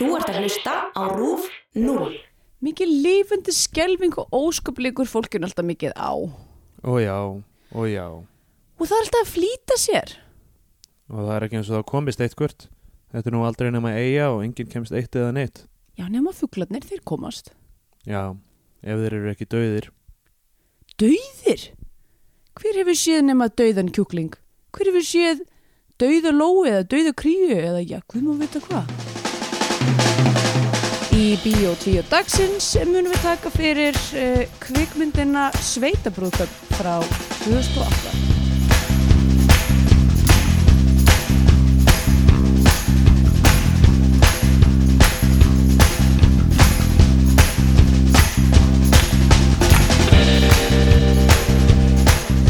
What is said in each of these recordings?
Þú ert að hlusta á RÚF 0. Mikið lífandi skelving og ósköpleikur fólkun alltaf mikið á. Ó já, ó já Og það er alltaf að flýta sér. Og það er ekki eins og það komist eitt hvert Þetta er nú aldrei nema eiga og enginn kemst eitt eða neitt Já, nema fuglarnir, þeir komast. Já, ef þeir eru ekki dauðir Dauðir? Hver hefur séð nema dauðan kjúkling? Hver hefur séð dauða lói eða dauða kríu eða já, hvað má vita hvað? Í Bíó 10 dagsins munum við taka fyrir uh, kvikmyndina Sveitabrúðköp frá 2008.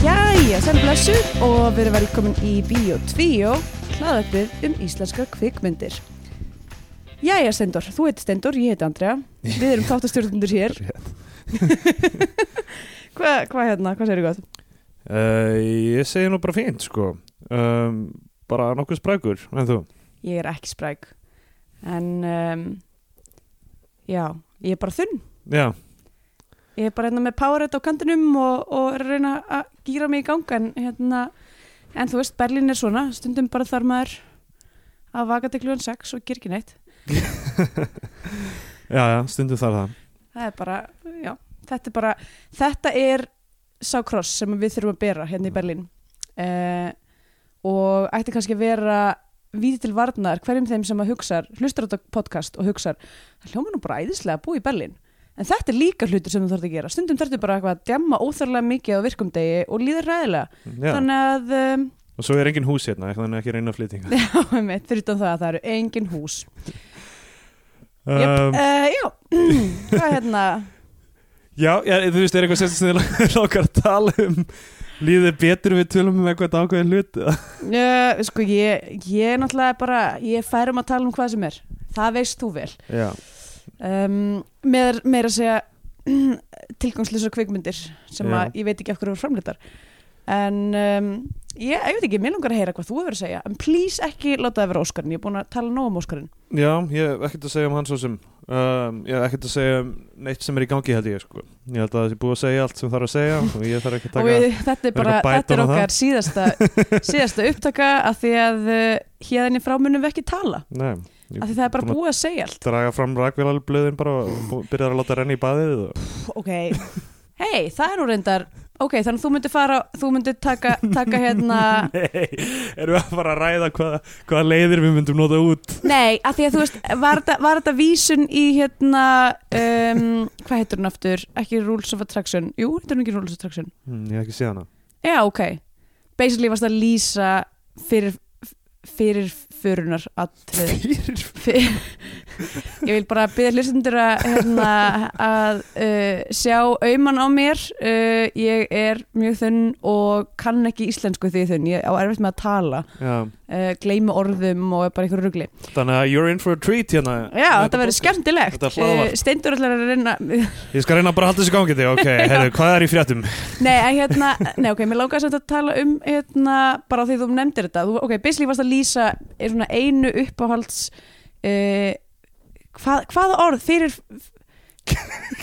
Jæja, sæl blessu og við erum velkomin í Bíó 2 hlaðarpið um íslenskar kvikmyndir. Jæja, Stendur, þú heiti Stendur, ég heiti Andrea. Við erum þáttastjórnundur hér. Hvað hva hérna, hvað segir þú gott? uh, Ég segi nú bara fínt sko um, Bara nokkuð sprækur En þú? Ég er ekki spræk. En, um, já, ég er bara þunn. Já, Ég er bara hérna með powerhead á kantinum og, og er að reyna að gýra mig í ganga en hérna, en þú veist, Berlín er svona, stundum bara þar maður að vaka til klúan 6 og ger ekki neitt. já, já, stundum þar það Það er bara, já, þetta er bara, þetta er sá kross sem við þurfum að bera hérna í Berlín uh, og ætti kannski að vera víti til varnar hverjum þeim sem að hugsa, hlustar á þetta podcast og hugsa, það hljóma nú bara æðislega að búa í Berlín. En þetta er líka hlutur sem þú þarfst að gera. Stundum þarftu bara að djamma óþarlega mikið á virkumdegi og líður ræðilega. já. Þannig að, um, Og svo er engin hús hérna, þannig ekki reyna flyttinga já, einmitt, fyrir utan það að það eru engin hús. Um, uh, já, hvað hérna? Já, já, þú veist, er eitthvað sérst sem þið langar að tala um Líður betur við tölum um eitthvað ákveðin hlut? Uh, sko, ég, ég er náttúrulega bara, ég fær um að tala um hvað sem er. Það veist þú vel. Já, Um, með, meira að segja tilgangslisar kvikmyndir sem Já. að ég veit ekki okkur voru framleitar. En um, ég, ég veit ekki, mér langar að heyra hvað þú hefur að segja. En please ekki láta það vera Óskarinn. Ég er búin að tala nóg um Óskarinn. já, ég hef ekkert að segja um hans svo sem. Um, Ég hef ekkert að segja um neitt sem er í gangi held ég sko. Ég held að það sé búið að segja allt sem þarf að segja og ég þarf ekki að og taka við, þetta er bara, þetta er okkar síðasta, síðasta upptaka af því að hérðinni frá munum við ekki tala. Nei, því það er bara að- búið að segja allt. draga fram rakvélalblöðin bara og byrjar að láta renna í baðið og... Pff, ok, hei, það er nú reyndar ok, þannig þú myndir fara þú myndir taka, taka hérna Nei, erum við að fara að ræða hvaða hvaða leiðir við myndum nota út? Nei, af því að þú veist, var þetta, var þetta vísun í hérna um, hvað heitur hún aftur, ekki Rules of Attraction. Jú, heitur hún ekki Rules of Attraction? Hm, Ég hef ekki séð hana. Já, ok, basically varst að lýsa fyrir fyrir förunar atriði. Fyrir ég vil bara byrja hlustundur að, hérna, að uh, sjá auman á mér. Uh, ég er mjög þunn og kann ekki íslensku því þunn. Ég á erfitt með að tala. Uh, gleymi orðum og bara einhverju rugli. Þannig að you're in for a treat hérna. Já, þetta verður skemmtilegt. Uh, Steindur ætlar að reyna Ég skal reyna bara að halda þessu gangi þig, ok, heyrðu, hvað er í fréttum? nei, hérna, nei, ok, mér langar samt að tala um hérna, bara því þú nefndir þetta. Þú, ok, basically varst að lýsa svona einu uppáhalds uh, hvað, hvaða orð fyrir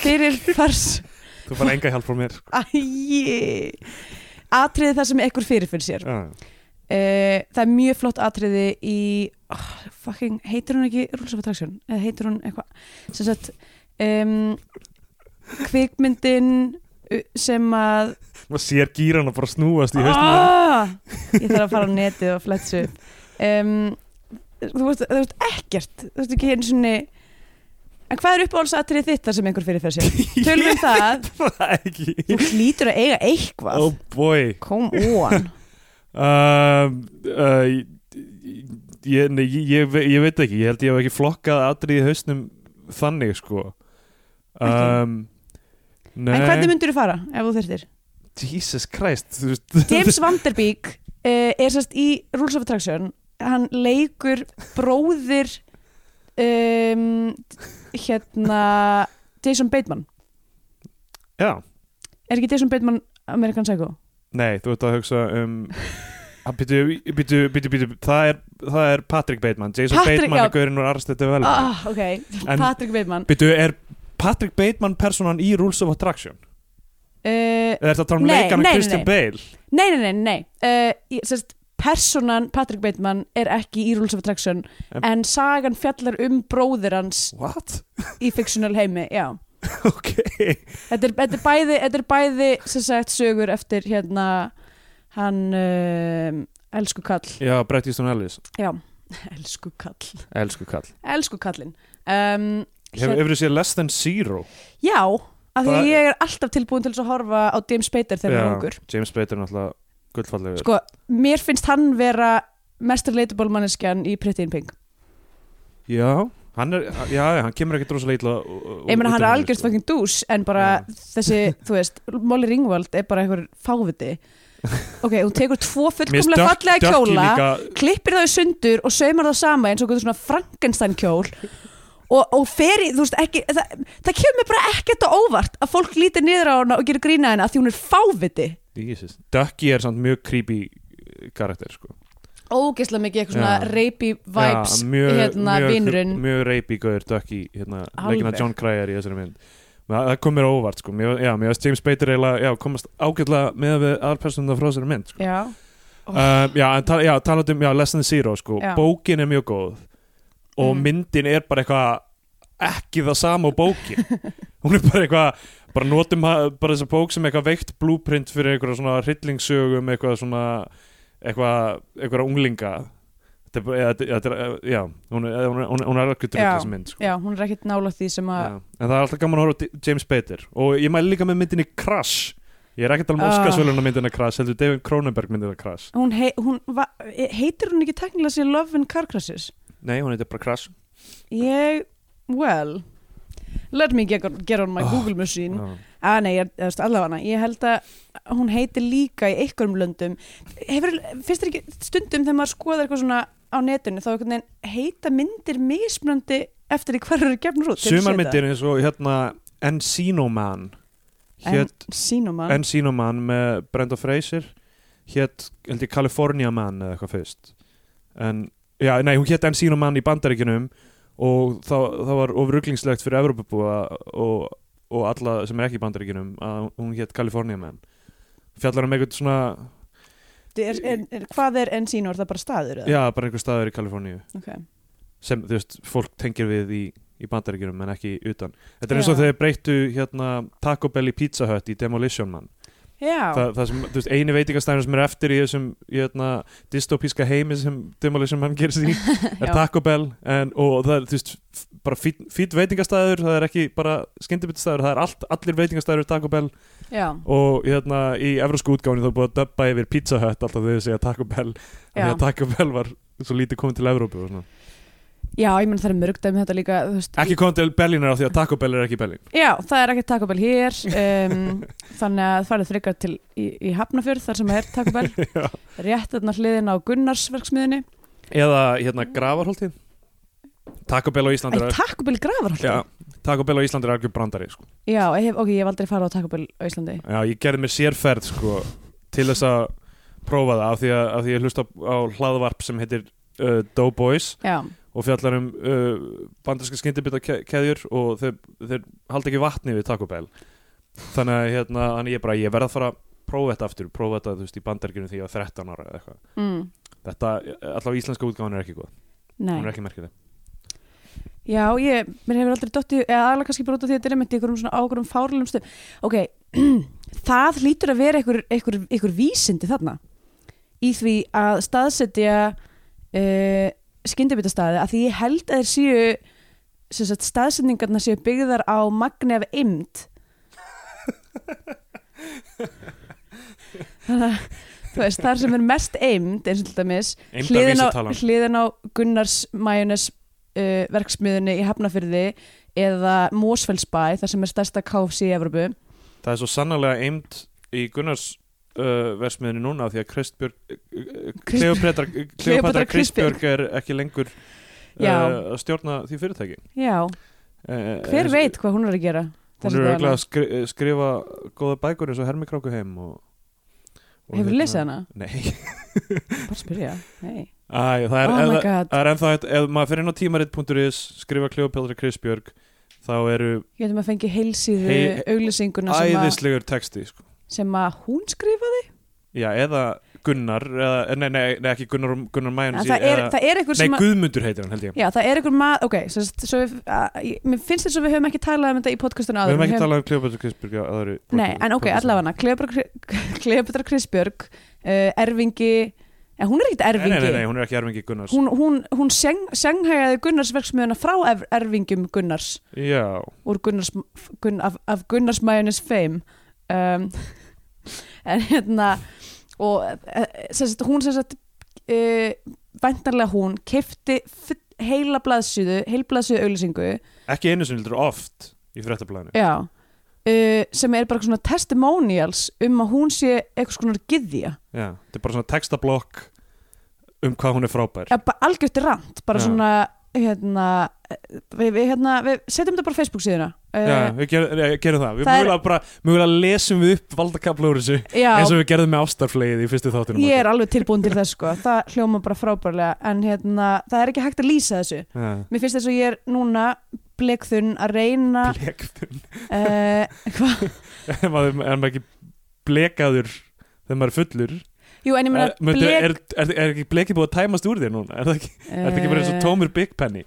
fyrir fars Þú fara enga hjálp frá mér. Æi. Atriði það sem ekkur fyrir fyrir sér. Já, uh, Það er mjög flott atriði í oh, fucking, heitir hún ekki Rules of Attraction? Eða heitir hún eitthvað? Sem sagt um, kvikmyndin uh, sem að maður sér gýran að bara snúast í haustum ah! ég þarf að fara á netið og fletsu um, þú, veist, þú veist ekkert þú veist ekki einu svona en hvað er uppáhaldsatrið þitt þar sem einhver fyrir fyrir sér? Tölum við það. Það ekki. Þú hlýtur að eiga eitthvað. Oh boy. Come on. Um, uh, ég, nei, ég, ég, ég veit ekki, ég held ég hef ekki flokkað atrið í hausnum þannig sko. Um, En hvernig myndur þú fara ef þú þurftir? Jesus Christ James Vanderbeek uh, er sérst í Rules of Attraction hann leikur bróðir um, hérna Jason Bateman Já, er ekki Jason Bateman American Psycho? nei, þú ert að hugsa um Býtu, býtu, býtu, býtu, það er, það er Patrick Bateman Jason Patrick, Bateman er gaurinn úr Arrested Development ah, ok, En- Patrick Bateman Býtu, er Patrick Bateman personan í Rules of Attraction? uh, Eða er þetta að tala um leikan nei, Christian. Bale? nei, nei, nei, nei. Uh, ég, sérst, personan Patrick Bateman er ekki í Rules of Attraction En- en sagan fjallar um bróðir hans What? í fictional heimi, já. Ok. Þetta er, þetta er bæði, þetta er bæði sagt sögur eftir hérna hann um, elsku kall. Já, Brett Easton Ellis. Já, elsku kall. Elsku kall. Elsku kallinn. Um, Hefur hér- hefur séð Less Than Zero? já, af því ég er alltaf tilbúin til að horfa á James Spader þegar hann er ungur. James Bader er náttúrulega gullfallegur sko, mér finnst hann vera mest relatable manneskjan í Pretty in Pink. Já, hann er, já, hann kemur ekkert rosalega illa ég meina hann er algjörst fucking dús en bara þessi, þú veist, Molly Ringwald er bara einhver fáviti. Ok, hún tekur tvo fullkomlega fallega kjóla líka, klippir það í sundur og saumar það sama eins og svona Frankenstein kjól og, og fer í, þú veist, ekki það, það kemur bara ekkert á óvart að fólk lítir niður á hana og gerir grína henni að því hún er fáviti Jesus. Ducky er samt mjög creepy eh, karakter sko. ógeðslega mikið eitthvað svona Já. rapey vibes Já, mjög, hérna mjög, vinurinn mjög rapey gauður Ducky hérna, Alveg. leikina John Cryer í þessari mynd það, kom mér óvart sko. mér, já, mér varst James Bader eiginlega já, komast ágætlega með við aðalpersonuna frá þessari mynd sko. já, um, já, en tala, já, talandi um já, Less Than Zero sko. Já. bókin er mjög góð og Mm. myndin er bara eitthvað ekki það sama á bókin hún er bara eitthvað bara notum bara þessa bók sem eitthvað veikt blúprint fyrir eitthvað svona hryllingssögum eitthvað svona eitthvað, eitthvað unglinga þetta eða- þetta- er, já, hún er, hún er, hún er, er alveg Já. þessi mynd sko. já, hún er ekkert nála því sem að en það er alltaf gaman að horfa á James Bader og ég mæli líka með myndinni Crash ég er að tala um Ah. Óskarsvöluna myndina Crash heldur David Cronenberg myndina Crash hún, hei, hún va, heitir hún ekki teknilega sér Love and Car Crashes nei, hún heitir bara Crash ég, well let me get, get on my Oh, Google machine. Já. að nei, allavega ég held að hún heitir líka í einhverjum löndum. Hefur, finnst þér ekki stundum þegar maður skoðar eitthvað svona á netinu þá heita myndir mismunandi eftir því hverju eru gefnur út? Hefurðu séð sumar myndir eins og hérna Encino Man það? hétt en sínum að Encino Man með Brenda Fraser. Hétt, held ég, California Man eða eitthvað fyrst. En, já, nei, hún hétt Encino Man í bandaríkjunum og það, það var ofruglingslegt fyrir Evrópabúa og, og alla sem er ekki í bandaríkjunum að hún hétt California Man fjallar um eitthvað svona er, er, er, hvað er Encino, er það bara staður? eða? já, bara einhver staður í Kaliforníu okay. sem, þú veist, fólk tengir við í, í bandaríkjunum en ekki utan þetta er eins og Já. þegar breyttu hérna Taco Bell í Pizza Hut í Demolition Man Þa, það sem, þú veist, eini veitingastæðin sem er eftir í þessum hérna, dystopíska heimi sem Demolition Man gerist í er. Taco Bell en, og það er, þú veist, bara fýtt veitingastæður, það er ekki bara skyndibitastæður, það er allt, allir veitingastæður er Taco Bell já, og hérna í evrósku útgáfni þá er búið að dubba yfir Pizza Hut alltaf þegar þau segja Taco Bell því að Taco Bell var svo lítið komið til Evrópu og svona. Já, ég menn það er mörg dæmi þetta líka veist, ekki komið til Berlínar af því að Taco Bell er ekki Berlín. Já, það er ekki Taco Bell hér um, þannig að það farið þryggja til í, í Hafnafjörð þar sem er Taco Bell. Rétt þarna hliðin á Gunnarsverksmiðinni eða hérna Gravarholtið Taco Bell á Íslandi er, Taco Bell grafarholti? já, Taco Bell á Íslandi er algjör brandari sko. Já, ég hef, ok, ég hef aldrei farið á Taco Bell á Íslandi. Já, ég gerði mér sérferð sko, til þess að prófa það af því að, af því að ég hlusta á, á hlaðvarp sem heitir uh, Doughboys. Já, og fjallar um uh, bandarska skyndibita keðjur og þeir, þeir halda ekki vatni við Taco Bell. Þannig að hérna, ég bara ég verð að fara að prófa þetta aftur prófa þetta veist í bandarkinu því að 13 ára eða eitthvað. Mm, þetta, allavega íslenska útgáðan er ekki góð. Nei. Hún er ekki merkileg. Já, ég, mér hefur aldrei dottið eða aðlega kannski bara út af því að þetta er einmitt í einhverjum svona ákveðum fárlum stöð Ok, það hlýtur að vera einhver, einhver, einhver vísindi þarna í því að staðsetja uh, skyndibitastaði að því ég held að þeir séu sagt, staðsetningarna séu byggðar á magni af imd þannig að þú veist, þar sem er mest eimd eins og til dæmis hliðin á, hliðin á Gunnars Majónes uh, verksmiðunni í Hafnafyrði eða Mósfellsbæ þar sem er stærsta KFC í Evropu það er svo sannarlega eimt í Gunnars uh, versmiðinu núna því að Kristbjörg uh, Kleopatra Kleopatra Kristbjörg. Er ekki lengur uh, að stjórna því fyrirtæki. Já, uh, hver veit hvað hún er að gera hún er að skri, skrifa góða bækur eins og Hermi Kráku heim Hefur hérna- lesið hana? Nei, Bara spyrja Hey. Æ, það er, Oh það er ennþá ef maður fyrir inn á tímarit.is skrifa Kleopatra Krisbjörg þá eru Ég veitum að fengi heilsíðu Hey- auglýsinguna æðislegur texti sko. Sem að hún skrifaði? Já, eða Gunnar eða, nei, nei, nei, ekki Gunnar, Gunnar Mæjans það það er einhver Nei, sem að Guðmundur heitir hann held ég. Já, það er einhver maður, ok, svo, svo við, að, ég- mér finnst þess að við höfum ekki talað um þetta í podcastinu Við áður. höfum ekki talað um Kleopatra Krisbjörg öðru Nei, en ok, allavega Kleopatra Krisbjörg uh, Erfingi, en hún er ekkert Nei, erfingi nei, nei, nei, hún er ekki erfingi Gunnars. Hún, hún, hún seng, senghægaði Gunnars verksmiðuna frá er, erfingum Gunnars. Já, úr Gunnars, gunn, af, af Gunnars Majonis fame um, en hérna og eh, sem sagt, hún sem sagt uh, væntanlega hún kefti heila blaðsíðu heil blaðsíðu auglýsingu. Ekki einu sem heldur oft í fréttablaðinu. Já, uh, sem er bara svona testimonials um að hún sé eitthvað svona gyðja. Já, þetta er bara svona textablokk um hvað hún er frábær. Bara algjört rant, bara Já. svona hérna við, við, hérna, við setjum þetta bara á Facebook síðuna. Já, við gerum, gerum það. Við Það er- mögulega bara, mögulega lesum við upp valdakabla úr þessu já. eins og við gerðum með ástarflegið í fyrstu þáttunum Ég er alveg tilbúin til þess sko, það hljóma bara frábærlega en hérna, það er ekki hægt að lýsa þessu. Já, Mér finnst þess að ég er núna blekþunn að reyna blekþun uh, hvað? Er maður er ekki blekaður þegar maður er fullur? Jú, en ég meina er, blek... blek er, er, er ekki blekið búið að tæmast úr þér núna? Er það ekki, er það ekki bara eins og Eh, tómur Big Penny?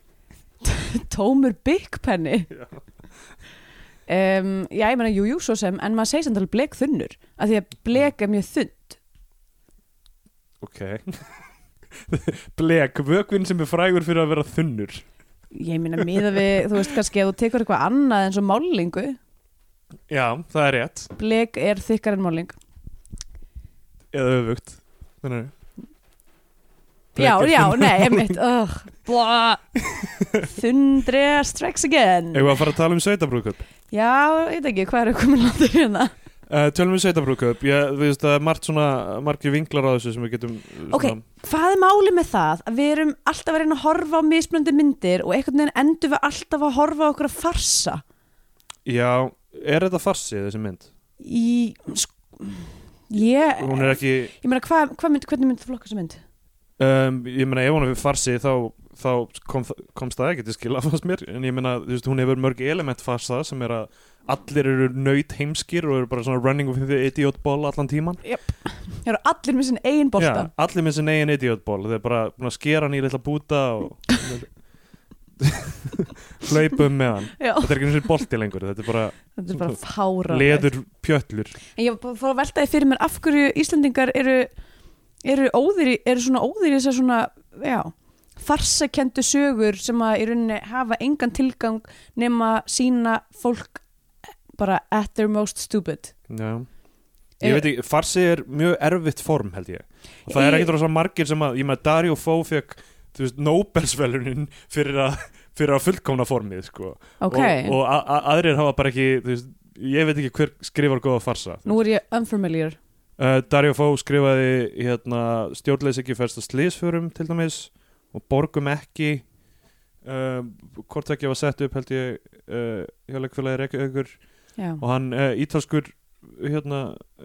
Tómur byggpenni um, Já, ég meina, jú, jú, svo sem en maður segir samt alveg blekþunnur af því að blek er mjög þund Ok. Blek, vökvinn sem er frægur fyrir að vera þunnur. Ég meina, miða við, þú veist kannski að þú tekur eitthvað annað eins og málingu Já, það er rétt. Blek er þykkar en máling Eða öfugt Þannig. Já, Blek já, nei, einmitt uh, Þundri strikes again við að fara að tala um sveitabrúðköp Já, ég veit ekki, hvað er komin landur hérna uh, Tölum við sveitabrúðköp Ég, þú veist, það er margt svona Margir vinklar á þessu sem við getum uh, Ok. Hvað er málið með það að við erum alltaf að reyna að horfa á mismunandi myndir og einhvern veginn endur við alltaf að horfa á okkur að farsa Já, er þetta farsi þessi mynd? í sk- ég, Hún er ekki ég meina hvað hva mynd, hvernig myndi þú flokka þessa mynd? um, Ég meina ef hún er farsi þá, þá kom, komst það ekki til skila fannst mér. En ég meina, þú veist, hún hefur mörg element farsa sem er að allir eru nöyt heimskir og eru bara svona running with the idiot ball allan tíman eru allir með sinn eigin bolta. Já, allir með sin eigin idiot ball. Þeir bara að skera í litla búta og hlaupa um með hann. Já, Þetta er ekki eins og bolti lengur, þetta er bara þetta er bara fára leður pjöllur. En ég fór að velta því fyrir mér af hverju Íslendingar eru eru, óðir, eru svona óðir í þess að svona já, farsakendu sögur sem að í rauninni hafa engan tilgang nema sína fólk bara at their most stupid. Já. Ég veit ekki, farsi er mjög erfitt form held ég. Og það er ekkert rosa margir sem að, ég með Dario Fó fekk, þú veist, Nobelsvelunin fyrir að, fyrir að fullkomna formið, sko. Ok, og, og aðrir hafa bara ekki, þú veist ég veit ekki hver skrifar góða farsa. Nú er ég unfamiliar. Uh, Dario Fó skrifaði hérna, stjórnleis ekki færst að slísförum til dæmis og borgum ekki uh, hvort ekki var sett upp held ég uh, hjá leikfélagi Reykjavíkur. Og hann uh, ítalskur hérna,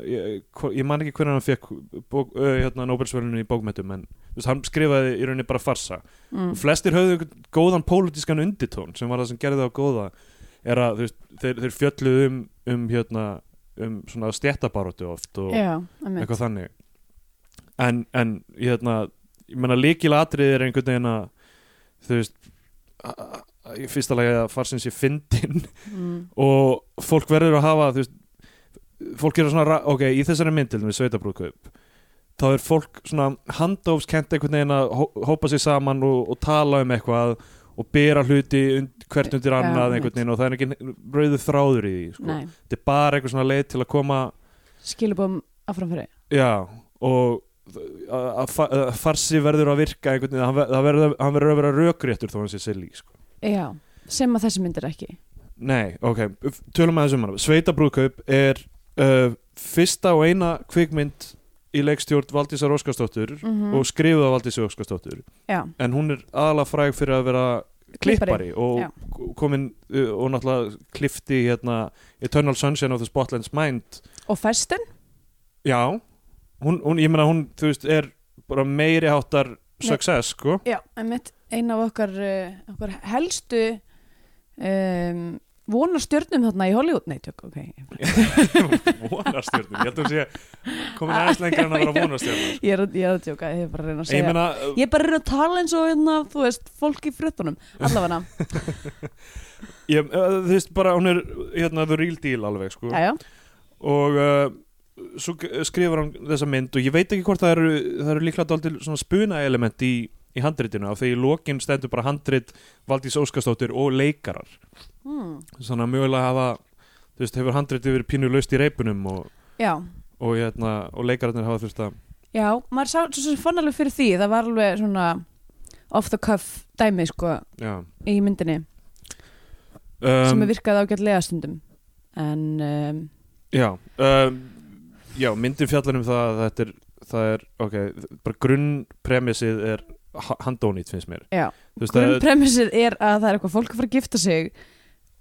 ég, ég man ekki hvernig hann fekk bók, uh, hérna, Nobelsvölinu í bókmetum en veist, hann skrifaði í rauninni bara farsa. Mm. og flestir höfðu góðan pólitískan unditón sem var það sem gerði það góða er að veist, þeir, þeir fjölluðu um, um hérna um svona stjættabaróttu oft og já, eitthvað þannig. En, en hérna ég meina líkil atrið er einhvern veginn að þú veist í fyrsta lagi að farsins ég fyndin mm. og fólk verður að hafa þú veist, fólk er svona ok, í þessari mynd til við sveitabrúðkaup þá er fólk svona handófskent einhvern veginn að hó- hópa sér saman og, og tala um eitthvað og bera hluti und, hvert undir annað einhvern veginn og það er ekki rauðu þráður í því sko. þetta er bara eitthvað svona leið til að koma skilubum afframfyrir já, og að að fa- að farsi verður að virka einhvern veginn, hann verður, hann verður að vera rökréttur þó hann sé silly sko. já, sem að þessi myndir ekki. Nei, ok, tölum að þessum Sveitabrúðkaup er uh, fyrsta og eina kvikmynd í leikstjórn Valdísar Óskarsdóttur mm og skrifuð af Valdísar Óskarsdóttur. Já, en hún er aðalega fræg fyrir að vera klippari. og já. komin uh, og náttúrulega klifti hérna Eternal Sunshine of the Spotless Mind. Og festen já, hún, hún, ég meina hún, þú veist, er bara meiri háttar success, sko. Já, einmitt. Ein af okkar, uh, okkar helstu um, vonarstjörnum þarna í Hollywood. Nei, tök, ok. Vonarstjörnum, ég held að hún sé komin aðeins lengra en að vera vonarstjörnum. Ég er, ég er að tjóka, ég er bara að reyna að ég segja. meina, Ég er bara að reyna að tala eins og hérna, þú veist, fólk í fréttunum Allavega, ég, uh, þú veist, bara hún er hérna, the real deal alveg, sko. Já, já. Og uh, svo skrifar hann þessa mynd og ég veit ekki hvort það eru, það eru líklega dálítið svona spuna element í, í handritinu af því í lokin stendur bara handrit Valdís Óskarsdóttir og leikarar. Þannig að mögulega hafa þú veist, hefur handritið verið pínu laust í reipunum og, Já, og, hérna, og leikararnir hafa þurft að já, maður sá svo sem fann alveg fyrir því Það var alveg svona off the cuff dæmi, sko, já, í myndinni. Sem um, er virkað ágætlega stundum En, um, já, um, já myndin fjallar um það að þetta er, það er ok, bara grunnpremissið er ha- handónýtt finnst mér. Það er- Grunnpremissið er að það er eitthvað fólk að fara að gifta sig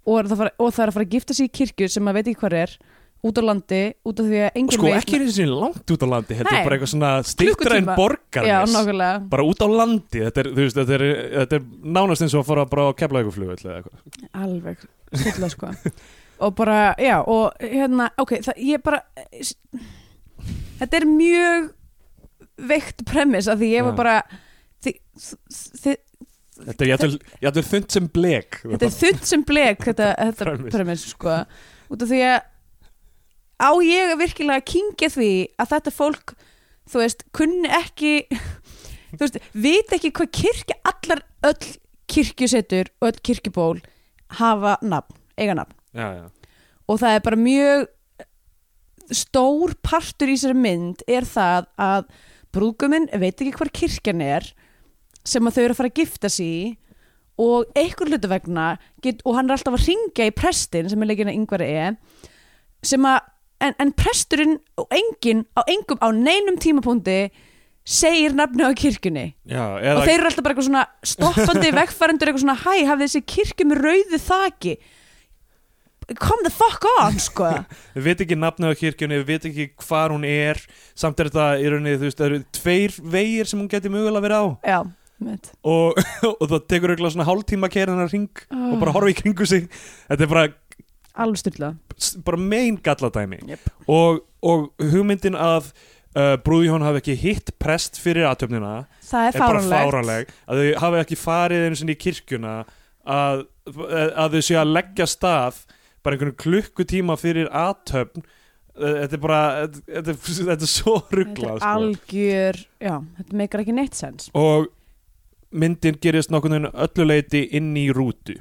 og það, fara, og það er að fara að gifta sig í kirkju sem maður veit ekki hvað er út á landi, út af því að enginn sko veit ekki eins og langt út á landi heldur Nei. bara eitthvað svona stýttra en Klukkutíma. borgar Já, nákvæmlega. Bara út á landi þetta er, veist, þetta er, þetta er nánast eins og að fara bara á eða eitthvað. Alveg, stilla sko og bara, já, og hérna ok, það, ég bara þetta er mjög veikt premiss af því ég var bara þi, þi, þetta er þund sem blek. Þetta er þund sem blek þetta, þetta Premiss. sko. Út af því að á ég að virkilega að kingja því að þetta fólk þú veist, kunni ekki þú veist, veit ekki hvað kirkja allar öll kirkjusetur og öll kirkjuból hafa nafn, eiga nafn já, já. og það er bara mjög stór partur í þessari mynd er það að brúðguminn veit ekki hvar kirkjan er sem að þau eru að fara að gifta sig í og einhver hlutu vegna get, og hann er alltaf að ringja í prestin sem er leikinn að yngvari er sem að en, en presturinn og enginn á engum á neinum tímapunkti segir nafni á kirkjunni já og þeir eru alltaf bara eitthvað svona stoppandi vegfærendur eitthvað svona hæ, hafið þessi kirkju með rauðu þaki come the fuck on sko. Við veit ekki nafnið á kirkjunni við veit ekki hvar hún er. Samt er þetta í rauninni, þú veist, það eru tveir vegir sem hún geti mögulega verið á. Já, mitt. Og, og það tekur eitthvað svona hálftíma að kera hennar ring og bara horfa í kringu sig. Þetta er bara, alveg styrla bara mein galladæmi. Yep. og, og hugmyndin að uh, brúðjón hafi ekki hitt prest fyrir aðtöfnina það er er bara fáranleg að þau hafi ekki farið einu sinni í kirkjuna að, að þau séu að leggja stað bara einhvern klukkutíma fyrir aðtöfn þetta er bara þetta er, þetta er svo þetta rugglað er sko. algjör, já, þetta meikar ekki neitt sens. Og myndin gerist nokkurn veginn öllu leiti inn í rútu.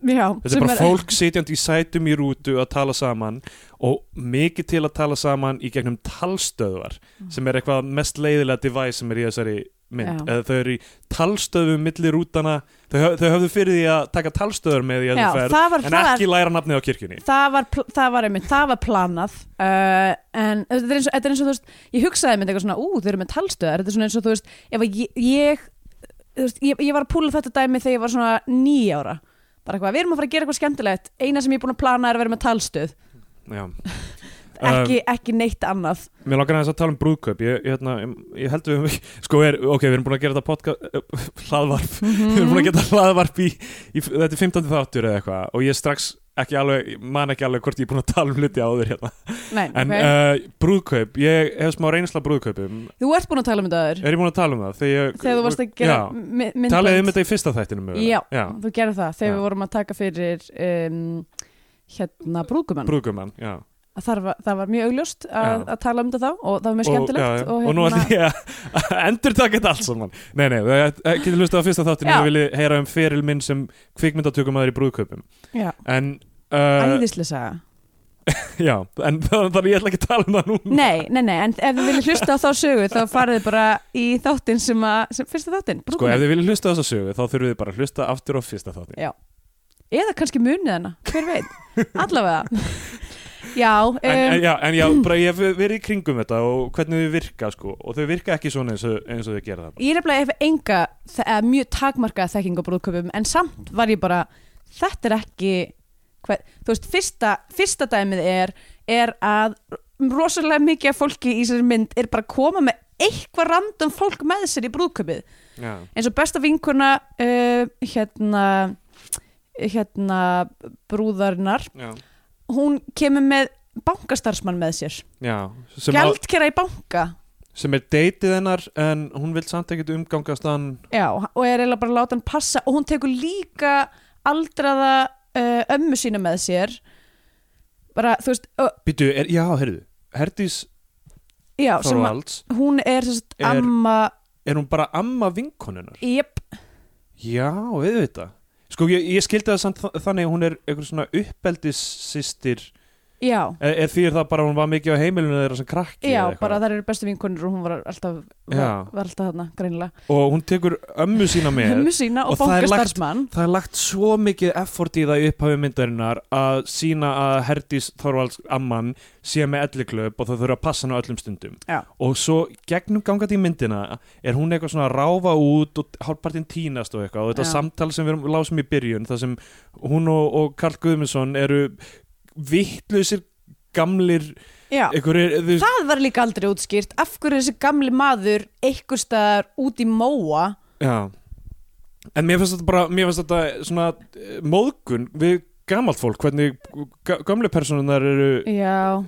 Já, þetta er bara fólk sitjandi í sætum í rútu að tala saman og mikið til að tala saman í gegnum talstöðvar sem er eitthvað mest leiðilega device sem er í þessari mynd. Eða þau eru í talstöðum milli rútana. Þau, þau höfðu fyrir því að taka talstöður með því að það var, en ekki læra nafnið á kirkjunni. Það var, það var einmitt, það var planað uh, en þetta er, eins þetta er eins og þú veist ég hugsaði mynd eitthvað svona, ú, þau eru með talstöðar þetta er svona eins og þú veist, ef ég ég, þú veist, ég, ég var að púla þetta dæmi þegar ég var svona nýja ára. Bara eitthvað, við erum að fara að gera eitthvað skemmtilegt. Eina sem ég er búin að plana er að vera með talstöð. Já. Ekki, ekki neitt annað Mér langar aðeins að tala um brúðkaup ég, ég, hérna, ég held við sko er, ok, við erum búin að gera þetta podcast hlaðvarp, við erum búin að gera hlaðvarp í, í, þetta er 15. þáttur eða eitthvað og ég strax ekki alveg, man ekki alveg hvort ég er búin að tala um hluti áður hérna Nei, en ok. uh, brúðkaup, ég hef smá reynsla brúðkaupum þú ert búin að tala um þetta aður er ég búin að tala um það þegar, ég, þegar þú varst að gera já, my- myndband talaði um þetta í fyrsta þættinu mögulega. Já. já. þú gerir það, þegar Já. við vorum að taka fyrir um, hérna brúkumann brúðkumann, já það var, það var mjög augljóst að, Já. að tala um þetta þá og það var mjög og, skemmtilegt já, og, og nú hérna, ætlum ég að endur taka þetta allt saman. Nei, nei, það getur hlustað á fyrsta þáttinu Já. og vilji heyra um feril minn sem kvikmyndatökum aður í brúðkaupum. Já, en uh, æðislega saga. Já, en þannig ég ætla ekki að tala um það núna. Nei, nei, nei, en ef þið viljið hlusta á þá sögu þá farið bara í þáttinn sem að, sem fyrsta þáttinn, sko, ef þið viljið hlusta á þessa sögu þá þurfum við bara að hlusta aftur á fyrsta þáttin Já, eða kannski munið hana, hver veit. Allavega Já, um, en, en, já, en já, bara ég hef verið í kringum þetta og hvernig þau virka sko, og þau virka ekki svona eins og, eins og þau gera það. Ég er nefnilega hef enga mjög takmarkað þekking á brúðköpum en samt var ég bara þetta er ekki hver, þú veist, fyrsta, fyrsta dæmið er, er að rosalega mikið af fólki í þessari mynd er bara að koma með eitthvað random fólk með sér í brúðköpið eins og besta vinkuna uh, hérna hérna brúðarinnar. Já, hún kemur með bankastarfsmann með sér. Gjaldkera í banka. sem er deytið hennar en hún vil samt ekkert umgangast hann. Já, og er eiginlega bara að láta hann passa og hún tekur líka aldraða uh, ömmu sína með sér. Bara, þú veist, uh, Býtu, er, já, heyrðu. Herdís já, sem að Þorvalds hún er sérst amma er hún bara amma vinkonunnar? Jöp, Já, auðvitað Sko, ég, ég skildi það samt þa- þannig að hún er einhver svona uppeldissistir já. Er, er því það bara hún var mikið á heimilinu þeirra sem krakki Já, eða bara þær eru bestu vinkonur og hún var alltaf var, var alltaf þarna, greinilega. Og hún tekur ömmu sína með Hömmu sína og, og það er lagt- það er lagt svo mikið effort í það í upphafi myndarinnar að sína að Herdís Þorvalds amman sé með elliklöp og það þurfa að passa hann á öllum stundum. Já. og svo gegnum gangað í myndina er hún eitthvað svona að ráfa út og hálfpartinn tínast og eitthvað. Og þetta Já. samtal sem við lásum í byrjun það sem hún og, og Karl Guðmundsson eru vittlausir gamlir einhverjir, þú það var líka aldrei útskýrt. Af hverju er þessi gamli maður einhver staðar út í móa? Já. En mér finnst þetta bara, mér finnst þetta svona eh, móðgun við gamalt fólk hvernig ga- gömlu personunar eru Já,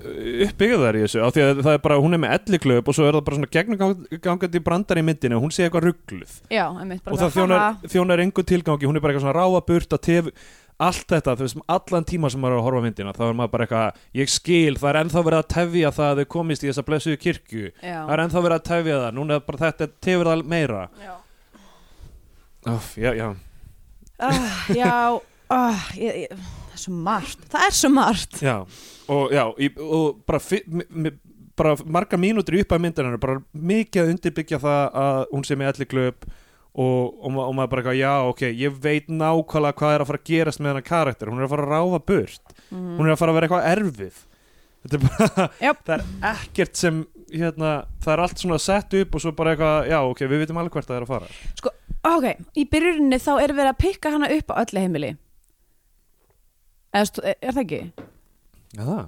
uppbyggðar í þessu. Af því að það er bara, hún er með elliklöp og svo er það bara svona gegnumgangandi brandar í myndinu og hún sé eitthvað ruggluð já, einmitt bara og það þjónar, þjónar engu tilgangi, hún er bara eitthvað svona ráa burt að tef allt þetta, þú veist, allan tíma sem maður er að horfa myndina, þá er maður bara eitthvað ég skil, það er ennþá verið að tefja það að þau komist í þessa blessuðu kirkju. Já, það er ennþá verið að tefja það, núna er bara þetta tefur það meira. Já. Óf, já, já. Ah, já ah, ég, ég, það er svo margt það er svo margt. Já, og, já, í, og bara, fi- mi- mi- bara marga mínútur upp að myndinu bara mikið að undirbyggja það að hún sé með allir glöp og, og, ma- og maður bara eitthvað, já, ok, ég veit nákvæmlega hvað er að fara að gerast með hennar karakter. Hún er að fara að ráfa burt. Mm. hún er að fara að vera eitthvað erfið. Þetta er bara, Jáp. það er ekkert sem hérna, það er allt svona sett upp og svo bara eitthvað, já, ok, við vitum alveg hvert það er að fara. Ok, í byrjuninni þá er verið að pikka hana upp á öllu heimili. Eða, stu- er, það ekki? Já, það?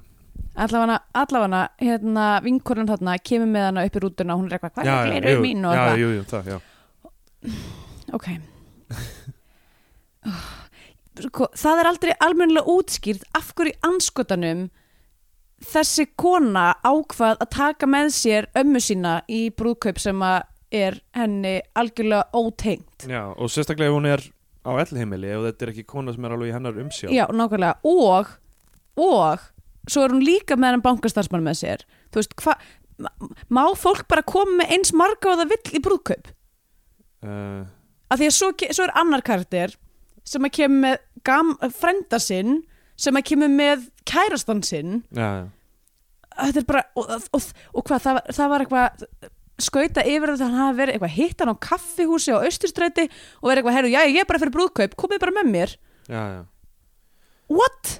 Allafana, allafana hérna, vinkorinn þarna kemur með hana upp í rútuna og hún er eitthvað, hvað er gleru mín og já, eitthvað jú, jú, það, já Ok. Sko, Það er aldrei almennilega útskýrt af hverju anskotanum þessi kona ákvað að taka með sér ömmu sína í brúðkaup sem að er henni algjörlega ótengt. Já, og sérstaklega ef hún er á ellheimili ef þetta er ekki kona sem er alveg í hennar umsjá. Já, nákvæmlega, og og svo er hún líka með hennan bankastarfsmann með sér. Þú veist, hvað má fólk bara koma með eins marga og það vill í brúðkaup uh, af því að svo, svo er annar karakter sem að kemur með gam, frenda sinn sem að kemur með kærastan sinn. Já, já. Þetta er bara og, og, og hvað, það, var- það var eitthvað skauta yfir þetta, hann hafi verið eitthvað hitt hann á kaffihúsi á Austurstræti og verið eitthvað, heyrðu, já, ég er bara fyrir brúðkaup komið bara með mér, já. What?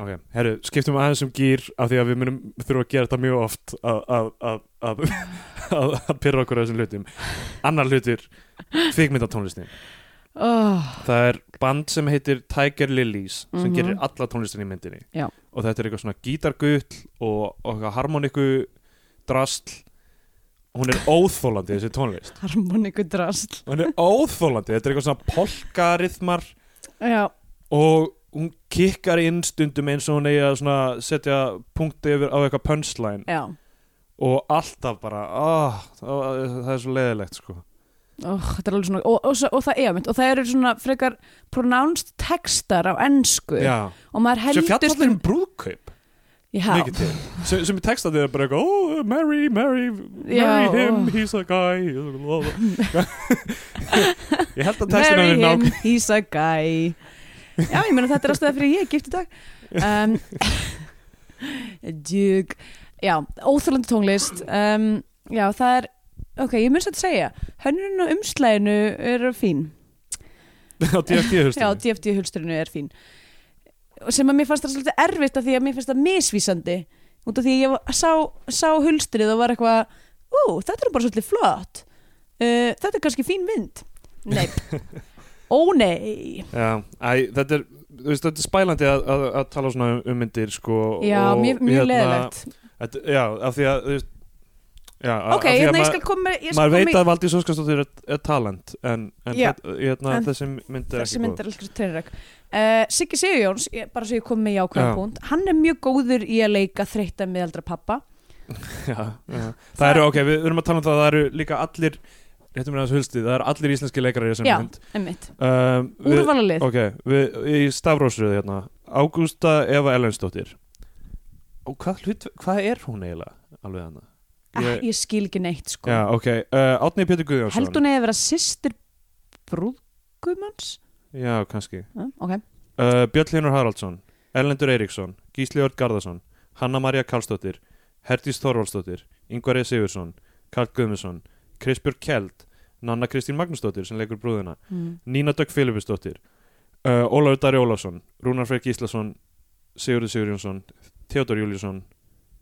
Ok, herru, skiptum aðeins um gýr af því að við munum þurfa að gera þetta mjög oft að, að, að, að, pyrra okkur á þessum hlutum. Annar hlutir, kvikmyndatónlistin. Oh, Það er band sem heitir Tiger Lilies sem Mhm. gerir alla tónlistin í myndinni. Já. og þetta er eitthvað svona gítargull og, og harmoniku drastl hún er óþólandi þessi tónlist. Harmoniku drast hún er óþólandi, þetta er eitthvað svona polkarithmar. Já, og hún kikkar inn stundum eins og hún eigi að setja punkti yfir á eitthvað punchline. Já. Og alltaf bara ah, það er svo leðilegt sko. Oh, þetta er alveg svona, og, og, og, það er og það eru svona frekar pronounced textar á ennsku og maður sem heldur fjallar allir um brúðkaup. Sem, sem er textað er bara eitthvað, oh, marry, marry marry him, he's a guy. Ég held að marry er him, nák he's a guy já, ég meina þetta er ástæða fyrir ég gift í dag. Um, djúk. Já, óþjólandi tónlist. Um, já, það er ok, ég svo að segja hönnun og umslæðinu eru fín. Á DFT já, hustum DFT hulsturinu er fín. Sem að mér fannst það svolítið erfitt af því að mér fannst það misvísandi. Út af því að ég sá, sá hulstrið og var eitthvað ú, þetta er bara svolítið flott. Uh, þetta er kannski fín mynd. Nei, ó nei Já, æ, þetta er þú veist, þetta er spælandi að, að, að tala svona um myndir sko, já, og, mjög, mjög hérna, leðilegt Þetta, já, af því að þú veist, já, a- ok, af því að hérna ég ma- skal koma ég skal maður koma veit í- að Valdís Óskarsdóttir er, er talent en, en, Já. þetta- hérna, En þessi mynd er þessi ekki mynd góð er alveg treyðrögg uh, Siggi Sigurjóns, ég- bara svo ég kom með jákvæða Já. punkt hann er mjög góður í að leika þreytta miðaldra pappa já, já. það, eru, ok, við erum að tala um það að það eru líka allir réttum við aðeins hulstið, það eru allir íslenski leikarar í þessum Já. mynd. einmitt, um, úrvalalið ok, við, í stafrósröðu hérna. Ágústa Eva Ellensdóttir og hvað, hlut, hvað er hún eiginlega alveg hana ég, ég skil ekki neitt sko. Já, ok, uh, Átni Pétur Guðjónsson. Held hún eða vera sýstir brúðgumans já, kannski. Uh, ok, uh, Björn Hlynur Haraldsson Erlendur Eiríksson, Gísli Örd Garðarsson Hanna María Karlsdóttir Herdís Þorvaldsdóttir, Ingvar E. Sigursson Karl Guðmusson, Krisbjörg Kjeld Nanna Kristín Magnúsdóttir sem leikur brúðina mm. Nína Dögg Filippusdóttir uh, Ólafur Dari Ólafsson Rúnar Freyr Gíslason Sigurður Sigurjónsson Theodor Júliusson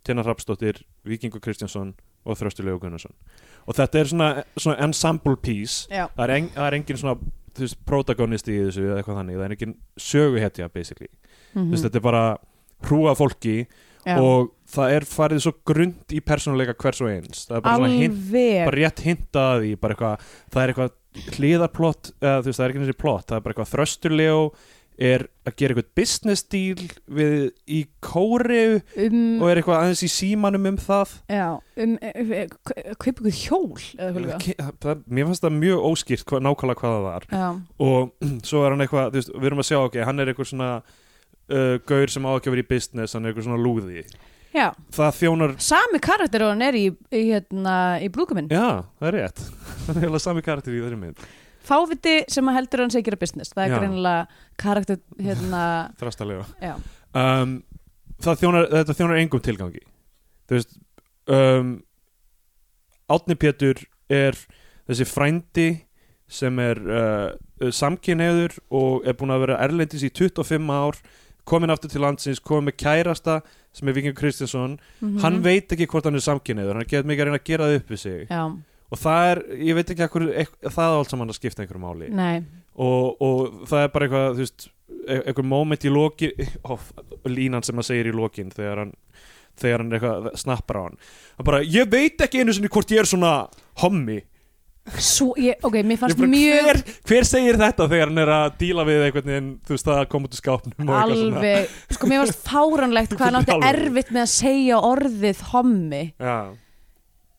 Tina Hrapsdóttir Víkingur Kristjánsson og Þröstur Leo Gunnarsson. Og þetta er svona, svona ensemble piece. Já, það er, en, það er engin svona veist, protagonisti í þessu eða eitthvað þannig. Það er engin söguhetja basically. Mm mm. þetta er bara hrúa fólki já. og það er farið svo grund í persónuleika hvers og eins. Það er bara svona hint bara rétt hintað að því bara eitthvað, það er eitthvað hliðarplott eða veist það er ekki þessi plott það er bara eitthvað þrösturlegu er að gera eitthvað business deal við í kóriu um, og er eitthvað aðeins í símanum um það. Já, um kaupa ykkur hjól eða eitthvað líka. Ke- það, mér fannst það mjög óskýrt hva, nákvæmlega hvað það var. Já, og svo er hann eitthvað, veist, við erum að sjá ok, hann er eitthvað svona uh, gaur sem á ekki að vera í business, hann er eitthvað svona lúði. Já, það þjónar, sami karakter og hann er í, í, hérna, í brúðguminn já, það er rétt. Það er eiginlega sami karakter í þeirri mynd. Fáviti sem að heldur að hann sé gera business. Það er Já. greinilega karakter hérna, þrastalega. Um, það þjónar, þetta þjónar engum tilgangi. Þú veist um, Átni Pétur er þessi frændi sem er uh, samkynneður og er búin að vera erlendis í 25 ár komin aftur til landsins, komin með kærasta sem er Viking Kristjánsson Mhm. hann veit ekki hvort hann er samkynneður hann getur mikið að reyna að gera það upp við sig. Já, og það er, ég veit ekki ekkur, ek, það er allt saman að skipta einhverju máli. Og, og það er bara eitthvað þú veist, e- einhver moment í lokin ó, línan sem hann segir í lokin þegar hann þegar hann er eitthvað snappar á hann. Hann bara, ég veit ekki einu sinni hvort ég er svona hommi Svo, ég, ok, mér fannst bara, mjög hver, hver segir þetta þegar hann er að díla við einhvern veginn, þú veist, að koma út úr skápnum og eitthvað svona. alveg, sko mér fannst fáranlegt hvað hann átti erfitt með að segja orðið hommi Já,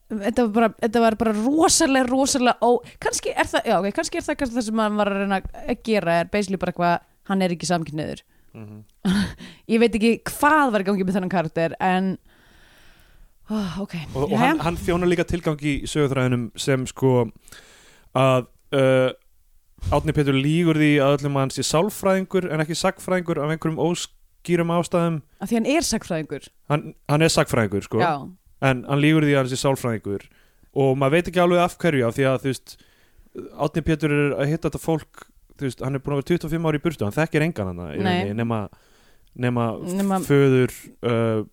þetta var bara, þetta var bara rosalega, rosalega ó, kannski er það, já ok, kannski er það kannski það sem hann var að reyna að gera er basically bara eitthvað, hann er ekki samkynniður mhm. ég veit ekki hvað var í gangi með þennan karakter en oh, ok, og, og hann, hann þjónar líka tilgangi í sögurþræðinum sem sko að uh, Átni Pétur lígur því að öllum að hann sé sálfræðingur en ekki sagfræðingur af einhverjum óskýrum ástæðum. Af því hann er sagfræðingur hann, hann er sagfræðingur sko. Já, en hann lígur því að hann sé sálfræðingur. Og maður veit ekki alveg af hverju af því að þú veist Átni Pétur er að hitta þetta fólk þú veist, hann er búin að vera 25 ári í burtu hann þekkir engan hann nema, nema, Nema- föður uh,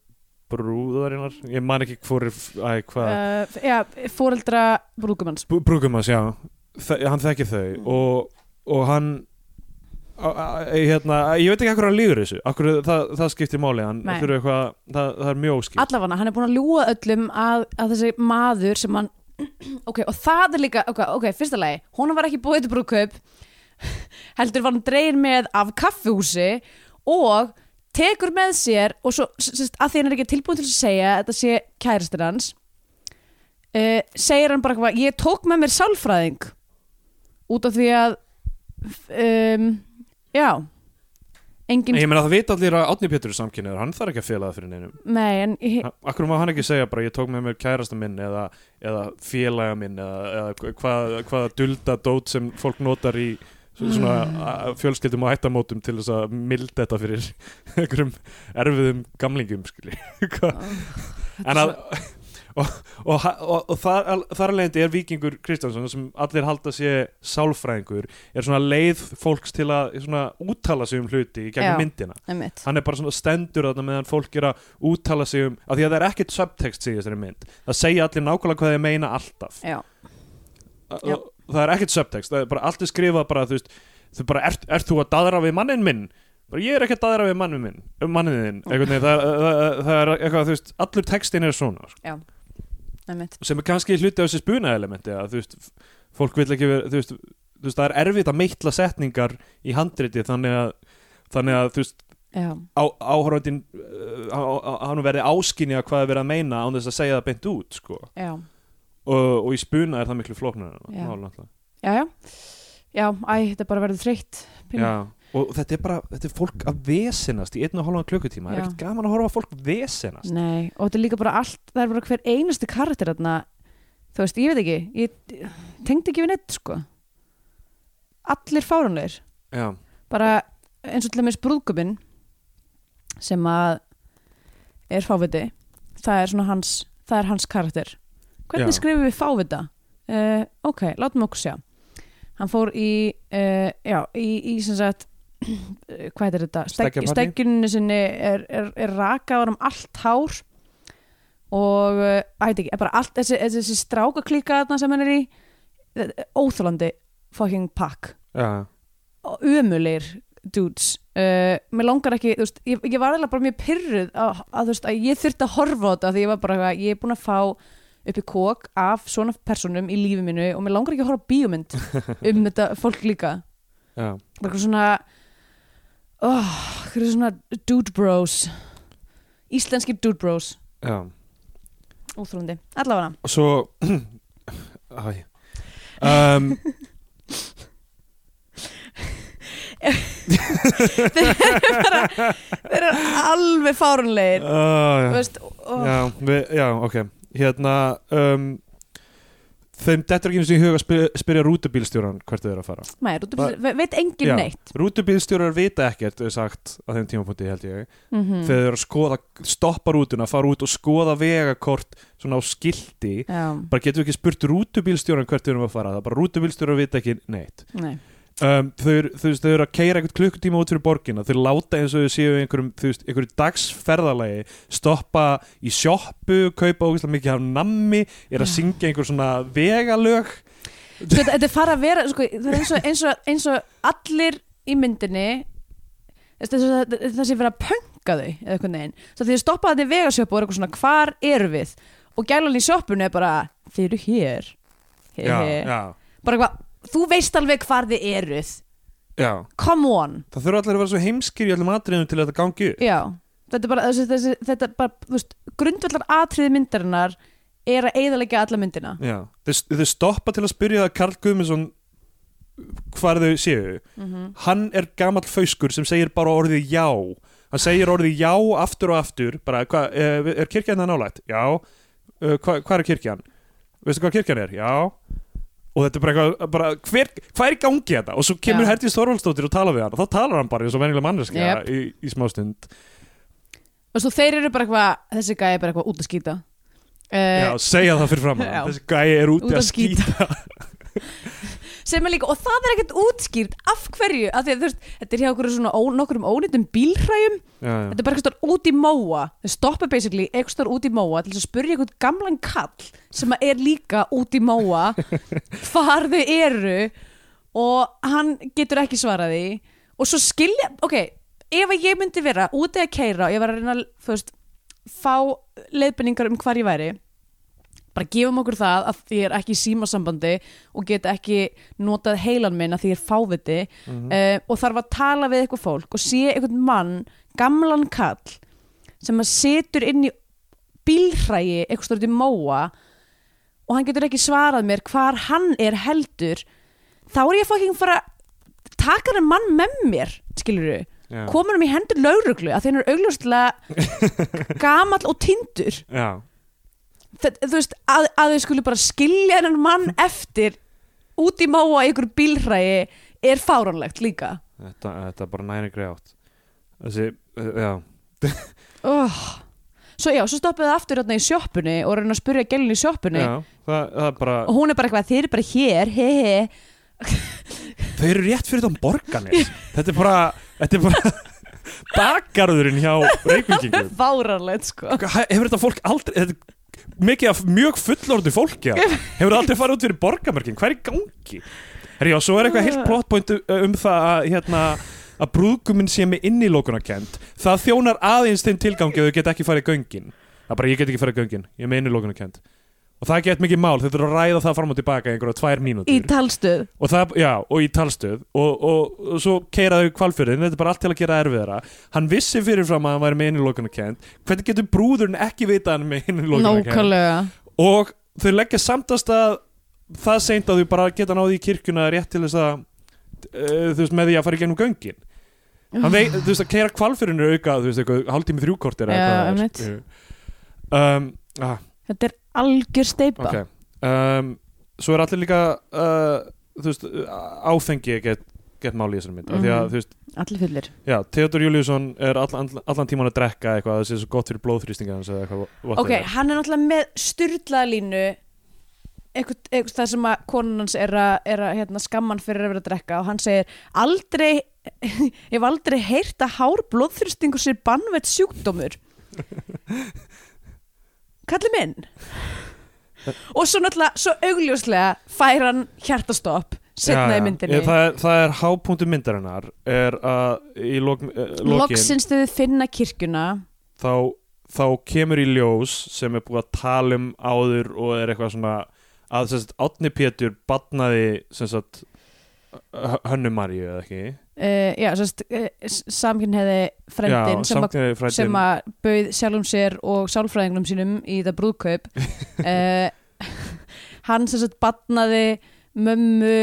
brúðarinnar. Ég man ekki hvor uh, já fóreldra brúðgumans. Brú- Brúkumans, já. Þe hann þekkir þau Mm. og, og hann a, a, hérna, ég veit ekki akkur hann lígur þessu. Akkur, það, það skiptir máli. Hann, akkur, eitthvað, það, það er mjög óskipt allavega, hann er búin að ljúga öllum að, að þessi maður sem hann ok, og það er líka, ok, ok, fyrsta lagi hún var ekki búið til brúðkaup heldur var hann dregin með af kaffihúsi og tekur með sér og svo, sérst, að því hann er ekki tilbúin til að segja að þetta sé kærastir hans uh, segir hann bara eitthvað ég tók með mér sálfræðing. Út af því að um, já engin, ég meina það veit allir að Átni Pétur er samkynniður hann þarf ekki að fela það fyrir neinum. Nei en ég, akkur má hann ekki segja bara ég tók með mér kærasta minn eða, eða félaga minn eða, eða hvað, hvað dulda dót sem fólk notar í svona mm. fjölskyldum og ættamótum til þess að milda þetta fyrir einhverjum erfiðum gamlingum skilji. En að og, og, og, og þar, þar alveg er Víkingur Kristjánsson sem allir halda sé sálfræðingur er svona leið fólks til að svona úttala sig um hluti í gegnum myndina. einmitt. Hann er bara svona stendur þarna meðan fólk er að úttala sig um, af því að það er ekkert subtext í þessari mynd, það segja allir nákvæmlega hvað þeir meina alltaf. Já, Já. Það er ekkert subtext það er bara allt er skrifað bara þú veist þú bara, ert, ert þú að daðra við mannin minn bara, ég er ekki að daðra við mannið minn um mannið þinn, einhvern veginn það, það, það er eitthvað, þú veist, allur textin er svona sko. Einmitt. sem er kannski hluti af þessi spuna elementi að þú veist, fólk vil ekki vera þú veist, þú veist, það er erfitt að meitla setningar í handriti þannig að þannig að þú veist, Já, á, áhörfandinn hann verði áskinni að hvað er verið að meina án þess að segja það beint út sko. já, og, og í spuna er það miklu flóknar Já. já, já. Já, æ, þetta bara verður þreytt og þetta er bara, þetta er fólk að vesenast í einn og hálfan klukkutíma, það er ekkert gaman að horfa að fólk vesenast. Nei, og þetta er líka bara allt það er bara hver einasti karakter þarna þú veist, ég veit ekki ég tengdi ekki við neitt, sko. Allir fáránleir Já, bara eins og til dæmis brúðguminn sem að er fáviti það er svona hans, það er hans karakter hvernig Já. skrifum við fávita uh, ok, látum okkur sjá. Hann fór í uh, já, í, í sem sagt eh, hvað er þetta, Stegg, Stekkjarpartí. steggjunni sinni er, er, er rakað um allt hár og uh, ætti ekki, er bara allt þessi, þessi strákaklíka þarna sem hann er í óþólandi fucking pakk já, og umulir dudes. Uh, mér langar ekki, þú veist, ég, ég var eiginlega bara mjög pyrruð að, að, veist, að ég þurfti að horfa á þetta því ég var bara, ég er búin að fá upp í kók af svona personum í lífi mínu og mér langar ekki að horfa á bíómynd um þetta fólk líka. Já, bara eitthvað svona oh, eitthvað svona dude bros. Íslenskir dude bros. Já. Óþrúndi, allavega. Og svo um, þeir eru alveg fárunlegir uh, veist, oh, já, við, já, ok hérna um, þeim dettur ekki einu sinni í huga að spyrja, spyrja rútubílstjóran hvert þau eru að fara. Maður, út, veit engin Já. neitt. rútubílstjórar vita ekkert er sagt á þeim tímapunkti held ég. Mm þegar þau eru að skoða, stoppa rútuna fara út og skoða vegakort svona á skilti. Já, bara getur við ekki spurt rútubílstjóran hvert við erum að fara það er bara rútubílstjórar vita ekki neitt. Nei um, þau, eru- veist, þau eru að keira einhvern klukkutíma út fyrir borgina þau láta eins og þau séu einhverjum, einhverjum dagsferðalagi stoppa í sjoppu kaupa ógeðslega mikið af nammi er að syngja einhver svona vegalög sko, þetta, er fara að vera sko, er eins og, eins, og, eins og allir í myndinni það, sé verið að pönka þau eða eitthvað neginn, því þið stoppa þetta í vegasjöpu og er eitthvað svona, hvar eru við og gælan í sjoppunni er bara, þið eru hér he, já, he. já, bara eitthvað, þú veist alveg hvar þið eruð. Já. Come on, það þurfa allir að vera svo heimskir í öllum atriðum til að þetta gangi upp. já. Þetta er bara, þessi, þessi, þetta er bara, þú veist grundvallar atriði myndarinnar er að eiðalega alla myndina. Já, þau, þau stoppa til að spyrja Karl Guðmundsson hvar þau séu. Mm hann er gamall fauskur sem segir bara orðið já. Hann segir orðið já aftur og aftur bara, hva, er, er kirkjan það nálægt? Já. Uh, hva, hvað er kirkjan? veistu hvað kirkjan er? Já og þetta er bara eitthvað, bara, hver, hvað er í gangi þetta? og svo kemur Já. Herdís Þorvaldsdóttir og tala við hann og þá talar hann bara eins og venjulega manneskja Yep. í, í smástund og svo þeir eru bara eitthvað þessi gæði er bara eitthvað út að skýta. Já, uh, segja það fyrir fram þessi gæi er úti Út að að skýta sem er líka, og það er ekkert útskýrt af hverju, af því að þú veist þetta er hjá okkur svona ó, nokkurum ónýttum bílhræjum. Já, já. þetta er bara eitthvað út í móa. Þau stoppa basically eitthvað út í móa til þess að spurja eitthvað gamlan kall sem er líka út í móa hvar þau eru og hann getur ekki svarað því. Og svo skilja, ok ef að ég myndi vera úti að keira og ég var að reyna þú veist, fá leiðbenningar um hvar ég væri bara gefum okkur það að því er ekki í símasambandi og get ekki notað heilan minn að því er fáviti Mhm. uh, og þarf að tala við eitthvað fólk og sé eitthvað mann, gamlan kall sem að setur inn í bílhrægi eitthvað stórt í móa og hann getur ekki svarað mér hvar hann er heldur þá er ég fucking fara taka hann mann með mér skilur Já. komur hann í hendur lauruglu að þeir eru augljóslega gamall og tindur já, Þetta- þú veist, að, að þau skulu bara skilja hennan mann eftir út í móa í ykkur bílhrægi er fáránlegt líka. Þetta, þetta er bara næri grjátt þessi, uh, já. Oh. svo já, svo stoppaði það aftur í sjoppunni og reyna að spyrja gælun í það, það er bara og hún er bara eitthvað, þeir eru bara hér he he, Þau eru rétt fyrir þann borganis Þetta er bara Þetta er bara Bakarðurinn hjá reykvíkingum. Fáránlegt sko. Hefur þetta fólk aldrei þetta, er Mikið af mjög fullorðu fólki. Hefur aldrei farið út fyrir borgamörkin Hvað er gangi? Herri, já, svo er eitthvað heilt plotpoint um það að hérna að brúðguminn sé með innilókunarkend það þjónar aðeins þeim tilgangi að þau get ekki farið göngin. Það er bara ég get ekki farið göngin, ég er með innilókunarkend og það get mikið mál, þetta er að ræða það fram og tilbaka einhverja tvær mínútur. Í talstöð. Og það, já, og í talstöð. Og, og, og svo keiraðu kvalfjörðin þetta er bara allt til að gera erfiðara. Hann vissi fyrirfram að hann væri með innilókunarkend hvernig getur brúðurinn ekki vita hann með innilókunarkend nákvæmlega. Og þau leggja samtast að það seint að þau bara geta náði í kirkjuna rétt til þess að uh, þú veist með því að fara í gegnum göngin. Vei, þú veist að keira kvalfyrinu auka þú veist eitthvað hálftími þrjúkortir um, ah, þetta er algjör steipa ok um, svo er allir líka uh, veist áfengi get, get máli í þessari mynd mm því að Mhm. veist allir fullir já, Theodor Júliusson er allan, allan tíman að drekka eitthvað það sé svo gott fyrir eitthvað ok, whatever. hann er náttúrulega með styrlaða línu eitthvað, eitthvað það sem að konan hans er að, er að hérna, skamman fyrir að vera að drekka og hann segir aldrei ég hef aldrei heyrt að hár blóðþrýstingur sér bannvett sjúkdómur kalli minn. Og svo náttúrulega svo augljóslega fær hann hjartastopp setna í myndinni. Ég, það, er, það er hápunktu myndarinnar er að í lok, eh, lokin loksins þau finna kirkjuna. Þá, þá kemur í ljós sem er búið að tala um áður og er eitthvað svona að sem sagt, Átni Pétur batnaði sem sagt Hönnu Maríu eða ekki uh, já, sérst, uh, samkynniði frendin Já, sem, að, bauð sjálfum sér og sálfræðinglum sínum í það brúðkaup. Uh, hann sagt batnaði mömmu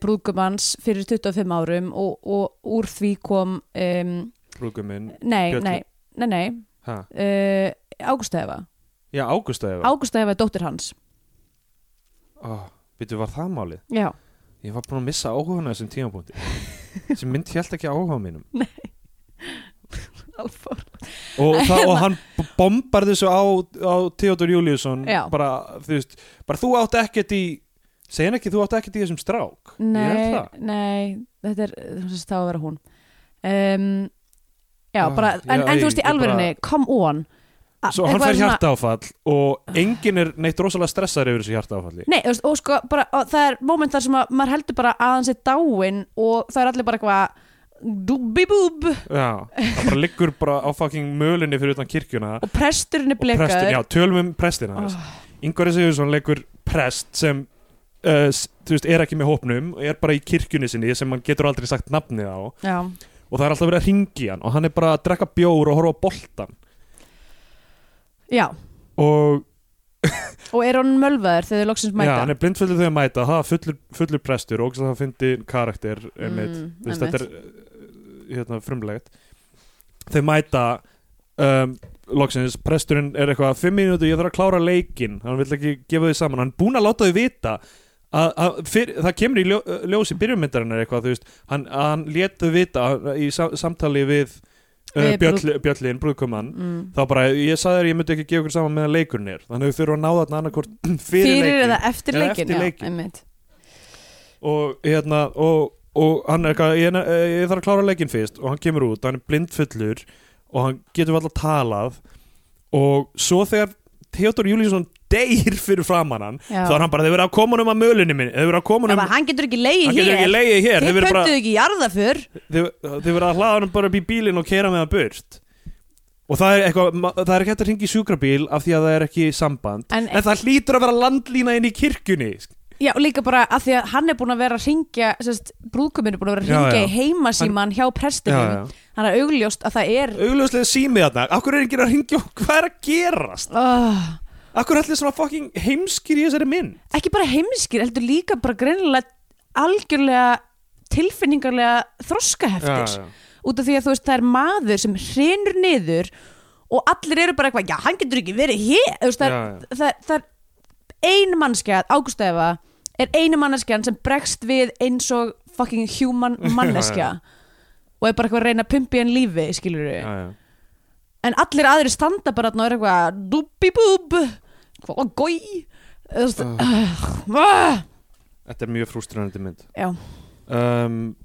brúðgumans fyrir 25 árum og, og úr því kom um, brúðguminn nei, nei, nei, nei. Ha. uh, Ágústa Eva. Já, Ágústa Eva. Ágústa Eva er dóttir hans. Oh, Býtu, var það málið? já, Ég var búin að missa áhugana þessum tímapunkti. Þessi mynd held ekki áhuga á mínum. Alfor og, það, og hann b- bombar þessu á, á Theodor Júliusson bara, bara þú átt ekkert í segja hann ekki þú átt ekkert í þessum strák? Ég Nei, nei, þetta er það að vera hún. Um, Já, Ah, bara, en, já, en þú veist í ég alvörinni, come on Svo hann fær hjartaáfall og enginn er neitt rosalega stressaður yfir þessu hjartaáfalli. Nei, og sko, bara, og það er moment þar sem að maður heldur bara að hann sé dáinn og það er allir bara eitthvað dúbibúb Já, það bara liggur bara á fucking mölinni fyrir utan kirkjuna. Og presturinn er prestin, blekaður. já, tölum um prestina oh, oh. Ingvar Sigursson leikur prest sem uh, þú veist, er ekki með hópnum og er bara í kirkjunni sinni sem hann getur aldrei sagt nafnið á. Já, og það er alltaf verið að ringi hann og hann er bara að drekka bjór og horfa á boltan já. Og og er hann mölvaður þegar þau loksins mæta? já, hann er blindfullur þegar að mæta. Það fullur, fullur prestur og það fyndi karakter einmitt, Mm, einmitt. þetta er hérna, frumlegt. Þau mæta um, loksins, presturinn er eitthvað fimm mínútur, ég þarf að klára leikinn. Hann vill ekki gefa þau saman, hann er búinn að láta þau vita að, að fyr, það kemur í ljó, ljós í byrjumyndarinnar eitthvað, þú veist. Hann, hann lét þau vita í sa, samtali við uh, Við bjöll, bjöllin, brúðkumann mm. þá bara, ég sagði þér ég myndi ekki gefa ykkur saman meðan leikurinn er þannig að þau þurfa að ná þarna annarkvort fyrir, Fyrir leikinn. eða eftir Eða leikin, eftir já, leikinn. einmitt. Og hérna og, og hann er eitthvað, ég, ég þarf að klára leikinn fyrst og hann kemur út, hann er blindfullur og hann getur alltaf talað. Og svo þegar Theodor Júlíusson deyr fyrir framann hann Já. þá er hann bara, þeir verið að koma um að mölinni minn þeir verið að koma um, var, hann getur ekki leiði hér. hér þeir verið bara, að hlaða hann bara upp í bílinn og keira með hann burt. Og það er eitthvað, það er ekki hægt að ringa í sjúkrabíl af því að það er ekki samband En, en það hlýtur að vera landlína inn í kirkjunni. Já, og líka bara að því að hann er búin að vera að ringja brúðkuminn er búin að vera að ringja í heimasíman hjá prestinum hann er augljóst að það er augljóslega símið þarna. Akkur er ekki að ringja Hvað er að gerast? oh, Akkur allir svona fucking heimskir í þessari mynd? Ekki bara heimskir, heldur líka bara greinilega algjörlega tilfinningarlega þroskaheftir. Út af því að þú veist það er maður sem hrinur niður og allir eru bara eitthvað, já hann getur ekki verið hér. Veist, það, Já, er- það, það er ein mannskja, Ágústa Eva er einu manneskjan sem bregst við eins og fucking human manneskja og er bara eitthvað að reyna að pumpi en lífi, skilur við já, já. En allir aðrir standa bara og er eitthvað dúbibúb hvað gói Þetta er mjög frústrænandi mynd. Já. Um,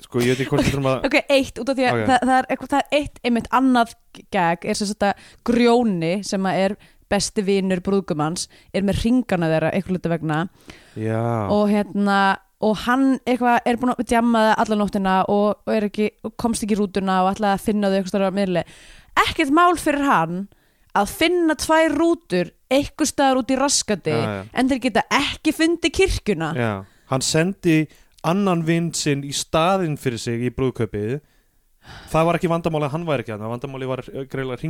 Sko ég veit ekki hvort við þurfum að Ok, eitt, út af því að Ok. það, það, er, eitthvað- það er eitt einmitt annað gag er sem að grjóni sem að er besti vinur brúðgumans er með ringana þeirra eitthvað hluta vegna. Já, og hérna og hann eitthvað er búin að djamma það alla nóttina og, og, ekki, komst ekki í rútuna og ætlaði að finna þau eitthvað stærra miðli ekkert mál fyrir hann að finna tvær rútur eitthvað staðar út í raskati Já, já. en þeir geta ekki fundið kirkjuna. Já, hann sendi annan vinn sinn í staðinn fyrir sig í brúðkaupið. Það var ekki vandamáli að hann væri ekki hann vandamáli var greiðlega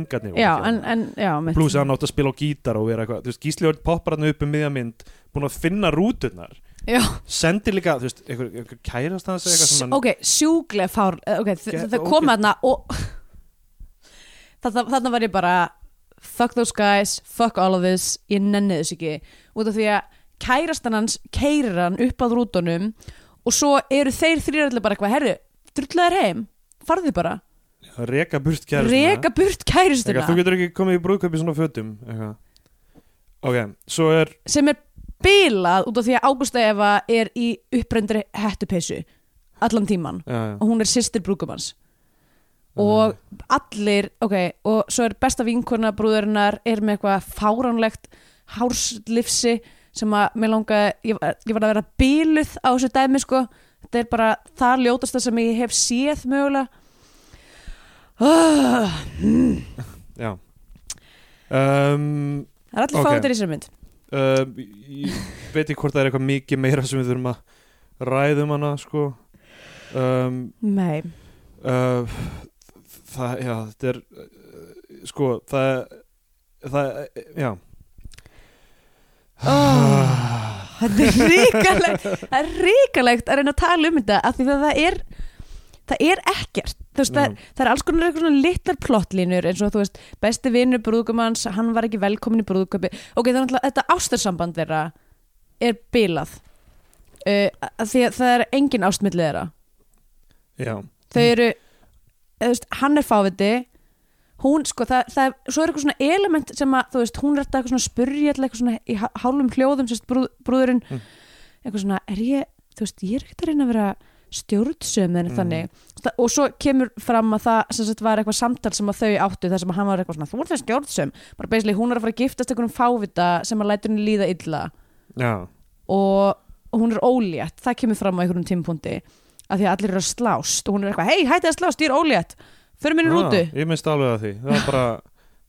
pluss að hann átti að spila á gítar og vera eitthvað, Gísli Örn poppar hann upp um miðja mynd, búin að finna rúturnar. já. Sendir líka, þú veist, einhver, einhver kærast hans eitthvað sem hann ok, sjúglega fár eh, ok, Get- það ok. kom þarna og þarna, var ég bara fuck those guys, fuck all of this ég nenni þess ekki. Út af því að kærastan hans keirir hann upp að rútunum og svo eru þeir þrýrallir bara eitthvað, herru, drullaðir heim farðu bara, reka burt kærastuna. Þú getur ekki komið í brúðkaup í svona fötum eitthvað. ok, svo er sem er bilað út af því að Ágústa Eva er í upprendri hettupeysu allan tíman já, já. og hún er sýstir brúkumans og allir, ok, og svo er besta vinkona brúðurinnar er með eitthvað fáránlegt hárslifsi sem að mér langa ég, ég var að vera bíluð á þessu dæmi sko, þetta er bara það ljótasta sem ég hef séð mögulega oh, já. Um, það er allir Ok. okay. fátir í sér mynd uh, ég veit ekki hvort það er eitthvað mikið meira sem við þurfum að ræðum hana sko. Um, nei, uh, það, já, þetta er sko, það það, já. Oh, þetta er ríkalegt það er ríkalegt að reyna að tala um þetta af því að það er það er ekkert. Veist, það, það er alls konar eitthvað svona litlar plottlínur eins og þú veist, besti vinnur brúðgumans hann var ekki velkomin í brúðköpi ok, er náttúrulega, þetta ástarsamband þeirra er bilað. Uh, að því að það er engin ástmillið þeirra. Já, þau eru, þú veist, hann er fáviti hún, sko, það, það er svo er eitthvað svona element sem að, þú veist, hún er eitthvað svona að spurja eitthvað svona í há- hálfum hljóðum sérst brúð, brúðurinn, Mm. eitthvað svona er ég, þú veist, ég er ekkert að reyna að vera stjórnsöm en Mm. þannig. Þa- og svo kemur fram að það sem sagt var eitthvað samtal sem að þau áttu þar sem að hann var eitthvað svona, þú ert það stjórnsöm. Bara basically, hún er að fara að giftast einhverjum fávita sem að lætur henni líða illa. Já, og, og hún er ólétt. Það kemur fram á einhverjum tímpunkti að því að allir eru að slást og hún er eitthvað, hei, hætti að slást, ég er ólétt. Fyrir minni rútu Já, ég minnst alveg að því. Það er bara,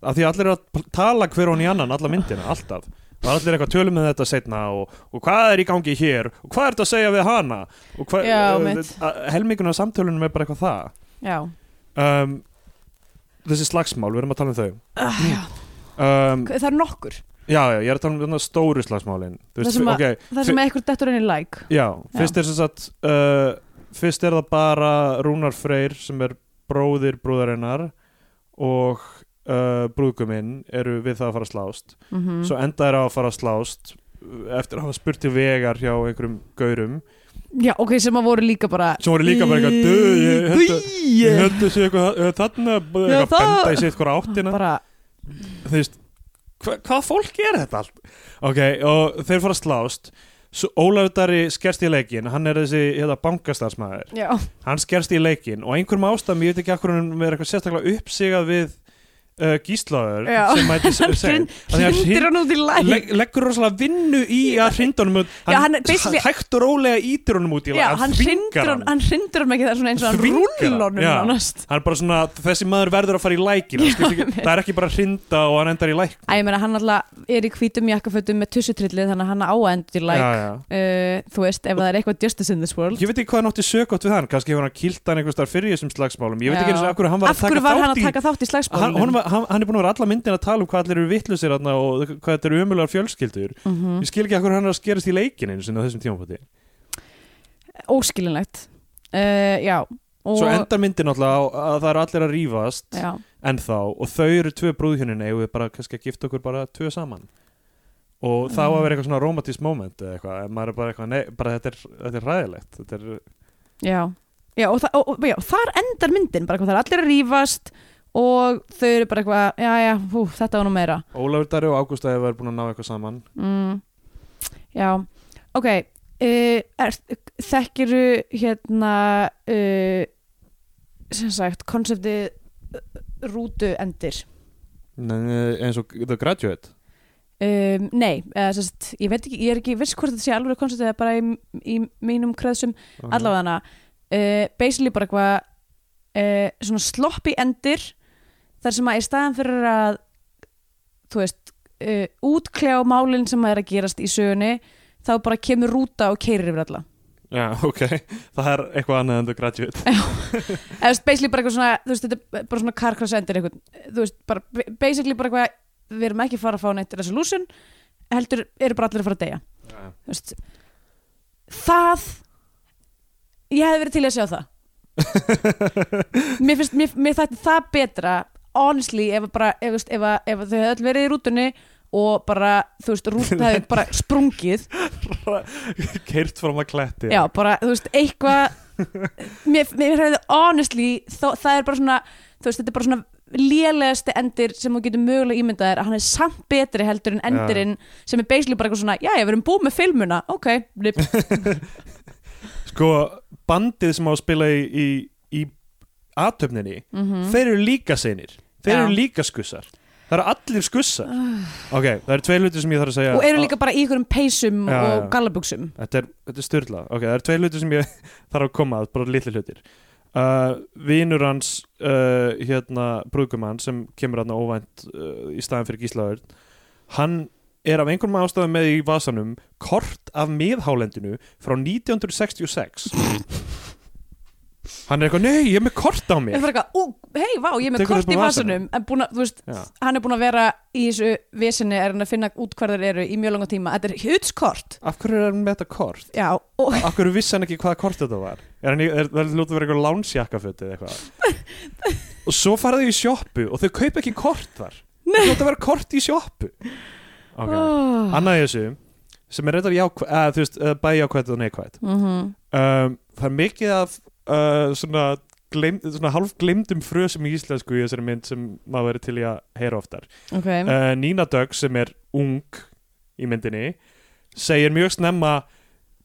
að því allir eru að tala hver hún í annan, alla myndina, alltaf og allir eitthvað tölum með þetta setna og, og hvað er í gangi hér? Og hvað er þetta að segja við hana? Og hvað, Já, uh, mitt. helminguna af samtölunum er bara eitthvað það. Já, um, þessi slagsmál, við erum að tala um þau. Uh, já. um, það er nokkur. Já, já, ég er að tala um stóru slagsmálin. Það sem að- okay, sem eitthvað dettur inn í like. Já, fyrst er sem sagt uh, fyrst er það bara Rúnar Freyr sem er bróðir brúðarinnar og uh, brúðguminn eru við það að fara að slást. Mm svo enda er að fara að slást uh, eftir að hafa spurt til vegar hjá einhverjum gaurum. Já, ok, sem að voru líka bara sem voru líka bara eitthvað "Duh, ég held að- ég Í- held að sé eitthvað uh, þarna Já, eitthvað benda í sitt hvora áttina. bara, þú veist hva, hvað fólk er þetta allt? Ok, og þeir fara að slást. Ólafur Darri skerst í leikin hann er þessi hérna, bankastarsmaður já, hann skerst í leikin og einhverjum ástæðum ég veit ekki akkur hann er eitthvað sérstaklega uppsigað við uh, gíslaður sem mæti hrindir hann út í like Leg, leggur rosalega vinnu í að hrinda hann er basically- hægt og rólega ítir honum út í lag hann hrindir hann, hann hrindir hann ekki það er svona eins og hann Þvingar hann, hann er bara svona, þessi maður verður að fara í lækin það er ekki bara að hrinda og hann endar í læk. Æ, ég meina, hann alltaf er í hvítum jakkafötum með tussutrillið þannig að hann á að enda í já. uh, þú veist, ef það er eitthvað justice in this world. Ég veit ekki hvað hann átti sögótt við hann kannski hefur hann kilt hann einhvers hann að hann að er búin að vera alla myndin að tala um hvað allir eru vittlusir og hvað þetta eru umulegar fjölskyldur. Mhm. ég skil ekki af hverju hann er að skerast í leikin einu sinni á þessum tímafóti óskilinlegt uh, já og, svo endar myndin á að það eru allir að rífast já, ennþá og þau eru tvö brúðhjunin eigum við bara kannski að gifta okkur bara tvö saman. Og það á að vera eitthvað svona romantískt moment eða eitthvað, en maður er bara eitthvað nei, bara þetta er, þetta er ræðilegt þetta er, já, já, og, og, já, þar endar myndin bara hvað það er allir að rífast og þau eru bara eitthvað, já, já, hú, þetta var nú meira. Ólafur Dari og Ágústa hefur búin að ná eitthvað saman. Mm, já, ok uh, er, þekkiru hérna uh, sem sagt konseptið uh, rútu endir? Nei, eins og The Graduate? Um, nei, eða, sest, ég veit ekki, ég er ekki viss hvort þetta sé alveg koncept eða bara í, í mínum kreðsum. Allavega uh, basically bara eitthvað uh, sloppy endir þar sem að í staðan fyrir að þú veist uh, útkljá málinn sem er að gerast í sögunni þá bara kemur rúta og keirir yfir alla. Já, ok, það er eitthvað annað en The Graduate. Þú veist, basically bara eitthvað svona þú veist, þetta er bara svona car crash endir eitthvað, þú veist, bara basically bara eitthvað við erum ekki að fara að fá neitt resolution heldur eru bara allir að fara að deyja. Já. þú veist það ég hefði verið til að sjá það. Mér finnst, mér, mér þætti það betra honestly, ef bara ef, veist, ef, ef þau hefði öll verið í rútunni og bara, þú veist, rútan hefði bara sprungið, Keirt fram að kletti. Já, bara, þú veist, eitthvað mér, mér hefði honestly, þó, það er bara svona þú veist, þetta er bara svona lélegasti endir sem þú getur mögulega ímyndað er að hann er samt betri heldur en endirinn sem er basically bara eitthvað svona, já, ég verðum búið með filmuna. Ok, Sko, bandið sem á að spila í, í, í aðtöfninni þeir eru líka seinir þeir. Já. eru líka skussar. Það eru allir skussar. Ok, það eru tvei hluti sem ég þarf að segja. Og eru líka bara í einhverjum peysum Já, og já. gallabuxum. Þetta er, er styrla ok, það eru tvei hluti sem ég þarf að koma að bara litli hlutir. Uh, vinur hans uh, hérna brúðgumann sem kemur hann óvænt uh, í staðan fyrir gíslaður hann er af einhverjum ástæðum með í vasanum kort af miðhálendinu frá 1966 hann er eitthvað, nei, ég er með kort á mér. Hei, vá, ég er með Tekur kort í úr vasanum. en búin að, þú veist, Já. hann er búin að vera í þessu vesinni, er hann að finna út hvar þeir eru í mjög langa tíma, þetta er hutskort af hverju er hann með þetta kort? Já, og af hverju vissi hann ekki hvaða kort þetta var? er hann í, er, það lúta að vera eitthvað lánsjakkaföt eða eitthvað? Og svo fara þau í sjoppu og þau kaupa ekki kort þar. Það lúta að vera kort í sjoppu. Ok, oh. annað í þessu sem er reyndar jákvæð, eða þú veist, uh, bæði jákvæð og neikvæð mm um, það er mikið af uh, svona, svona hálf glemdum frösum í íslensku í þessari mynd sem maður verið til í að heyra oftar. Ok, uh, Nína Dögg sem er ung í myndinni segir mjög snemma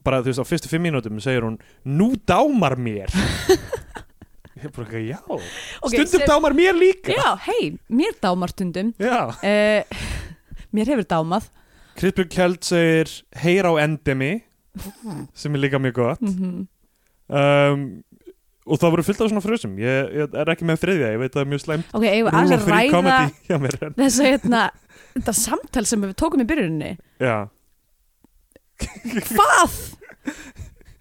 bara þú veist á fyrstu fimm mínútum segir hún nú dámar mér. Ég er bara ekki já. Ok, stundum sem- dámar mér líka. Já, hei, mér dámar stundum. Uh, Mér hefur dámað. Kristbjörn Kjeld segir heyr á endemi sem er líka mjög gott. Mm um, og það voru fullt af svona frösum ég, ég er ekki með þriðja, ég veit að það er mjög slæmt Ok, rule aðeins of að ræða mér en, þess að hérna, þetta samtal sem við tókum í byrjuninni já. Hvað?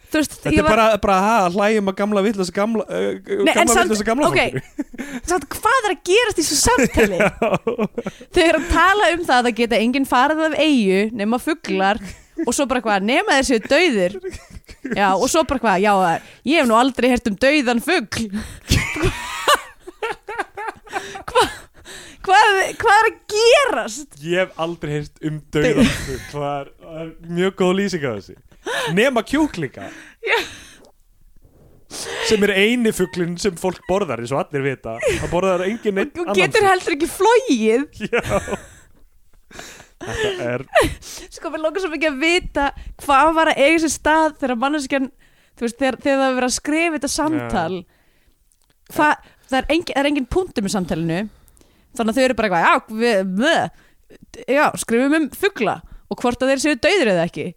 Þú veist, þetta ég er bara, bara ha, hlægjum að gamla vittlösa gamla, uh, gamla samt- vittlösa gamla ok. samt, hvað er að gerast í þessu samtali? Þau eru að tala um það að það geta enginn farið af eigu nema fuglar og svo bara hvað, nema þessu dauðir Já, og svo bara hvað, já, ég hef nú aldrei hert um dauðan fugl. Hvað hvað hvað er að gerast? Ég hef aldrei heyrt um dauðan fugl. Það er, mjög góð lýsing af þessu. Nema kjúklinga. Já. sem er eini fuglinn sem fólk borðar eins og allir vita. Það borðar engin einn Þú getur heldur ekki flóið Já Þetta er Sko, við langar svo mikið að vita hvað var að eiga sér stað þegar manneskjan, veist, þegar, þegar það er verið að skrifa þetta samtal. Hvað, það er engin, það er engin punktur með samtalinu þannig að þau eru bara eitthvað, já, við, við já, skrifum um fugla og hvort að þeir séu dauðir eða ekki.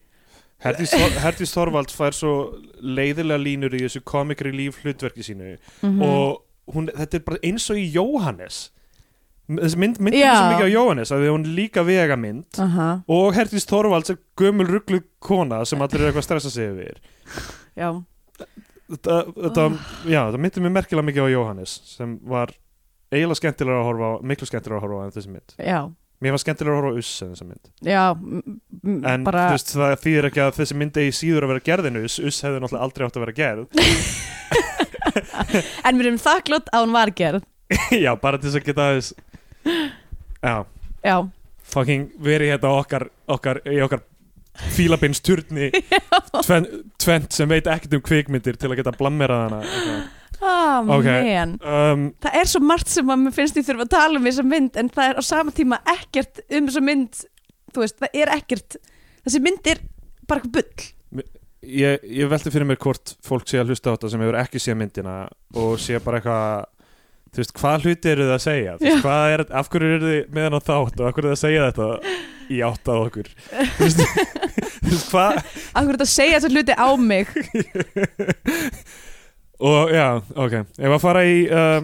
Herdís Þorvalds fær svo leiðilega línur í þessu komikri líf hlutverki sínu Mhm. og hún, þetta er bara eins og í Jóhannes þessi mynd myndir svo mikið á Jóhannes að hún líka vega mynd Aha, og Herdís Þorvalds er gömul rugglu kona sem allir er eitthvað að stressa sig yfir. Já, þetta, já, þetta myndir mér merkilega mikið á Jóhannes sem var eiginlega skemmtilega að horfa á miklu skemmtilega að horfa á en þessi mynd. Já. Mér var skemmtilega að horfa á Uss en þessa mynd. Já, en bara þú veist, það þýðir ekki að þessi mynd eigi síður að vera gerðin Uss. Uss hefði náttúrulega aldrei átt að vera gerð. En við erum þakklátt að hún var gerð. Já, bara til þess að geta aðeins já, já, fucking verið hérna okkar, okkar í okkar fílabinsturni tvent, tvent sem veit ekkert um kvikmyndir til að geta blammerað hana. Ah, Ok. man. Um, það er svo margt sem að mér finnst ég þurfa að tala um þessa mynd en það er á sama tíma ekkert um þessa mynd þú veist, það er ekkert þessi mynd er bara eitthvað bull. Ég, ég velti fyrir mér hvort fólk sé að hlusta á þetta sem hefur ekki séð myndina og sé bara eitthvað þú veist, hvað hluti eru þið að segja? Veist, hvað er, af hverju eru þið með hann á þátt og af hverju eru þið að segja þetta í átt að okkur? Þú veist, þú veist hvað Akkur þetta segja þessu hluti á mig? Og já, ok, ef að fara í uh,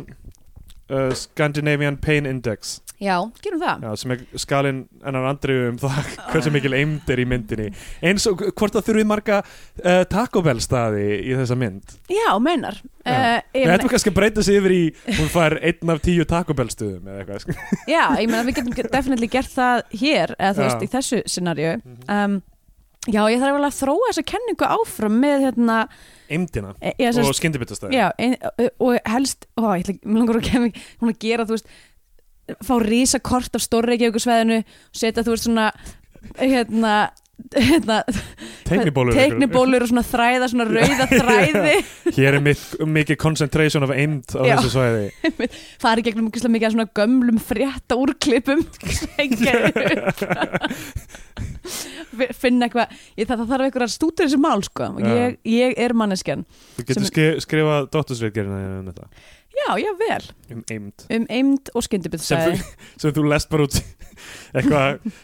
uh, Scandinavian Pain Index Já, gerum það. Já, sem er skalinn ennar andriðu um það hversu mikil eimd er í myndinni. Eins og hvort það þurfið marga uh, Taco Bell staði í þessa mynd? Já, meinar. Já. uh, Við ég, ætlum kannski að breyta sig yfir í hún fær einn af tíu Taco Bell stuðum eða eitthvað sko. Já, ég meina við getum definitely gert það hér eða þú veist, í þessu scenariu um, Já, ég þarf alveg að þróa þessa kenningu áfram með hérna eimdina e, ég, og sest, skyndibitastæði Já, ein, og helst ó, ég langar að gera þú veist, fá rísa kort af stórreikjaukusveðinu og setja þú veist svona hérna, hérna teiknibólur og svona þræða svona rauða þræði. Hér er mik mikið concentration of eimd á Já. þessu svæði. Fari gegnum mikið svona gömlum frétta úrklipum finna eitthvað. Það, það þarf eitthvað að stúta þessi mál sko. Ég, ég er manneskjan þú getur Sem- skri skrifað dóttursveitgerina um þetta já, já, vel, um eimd um eimd og sem, skyndibitstæði þú- sem þú lest bara út eitthvað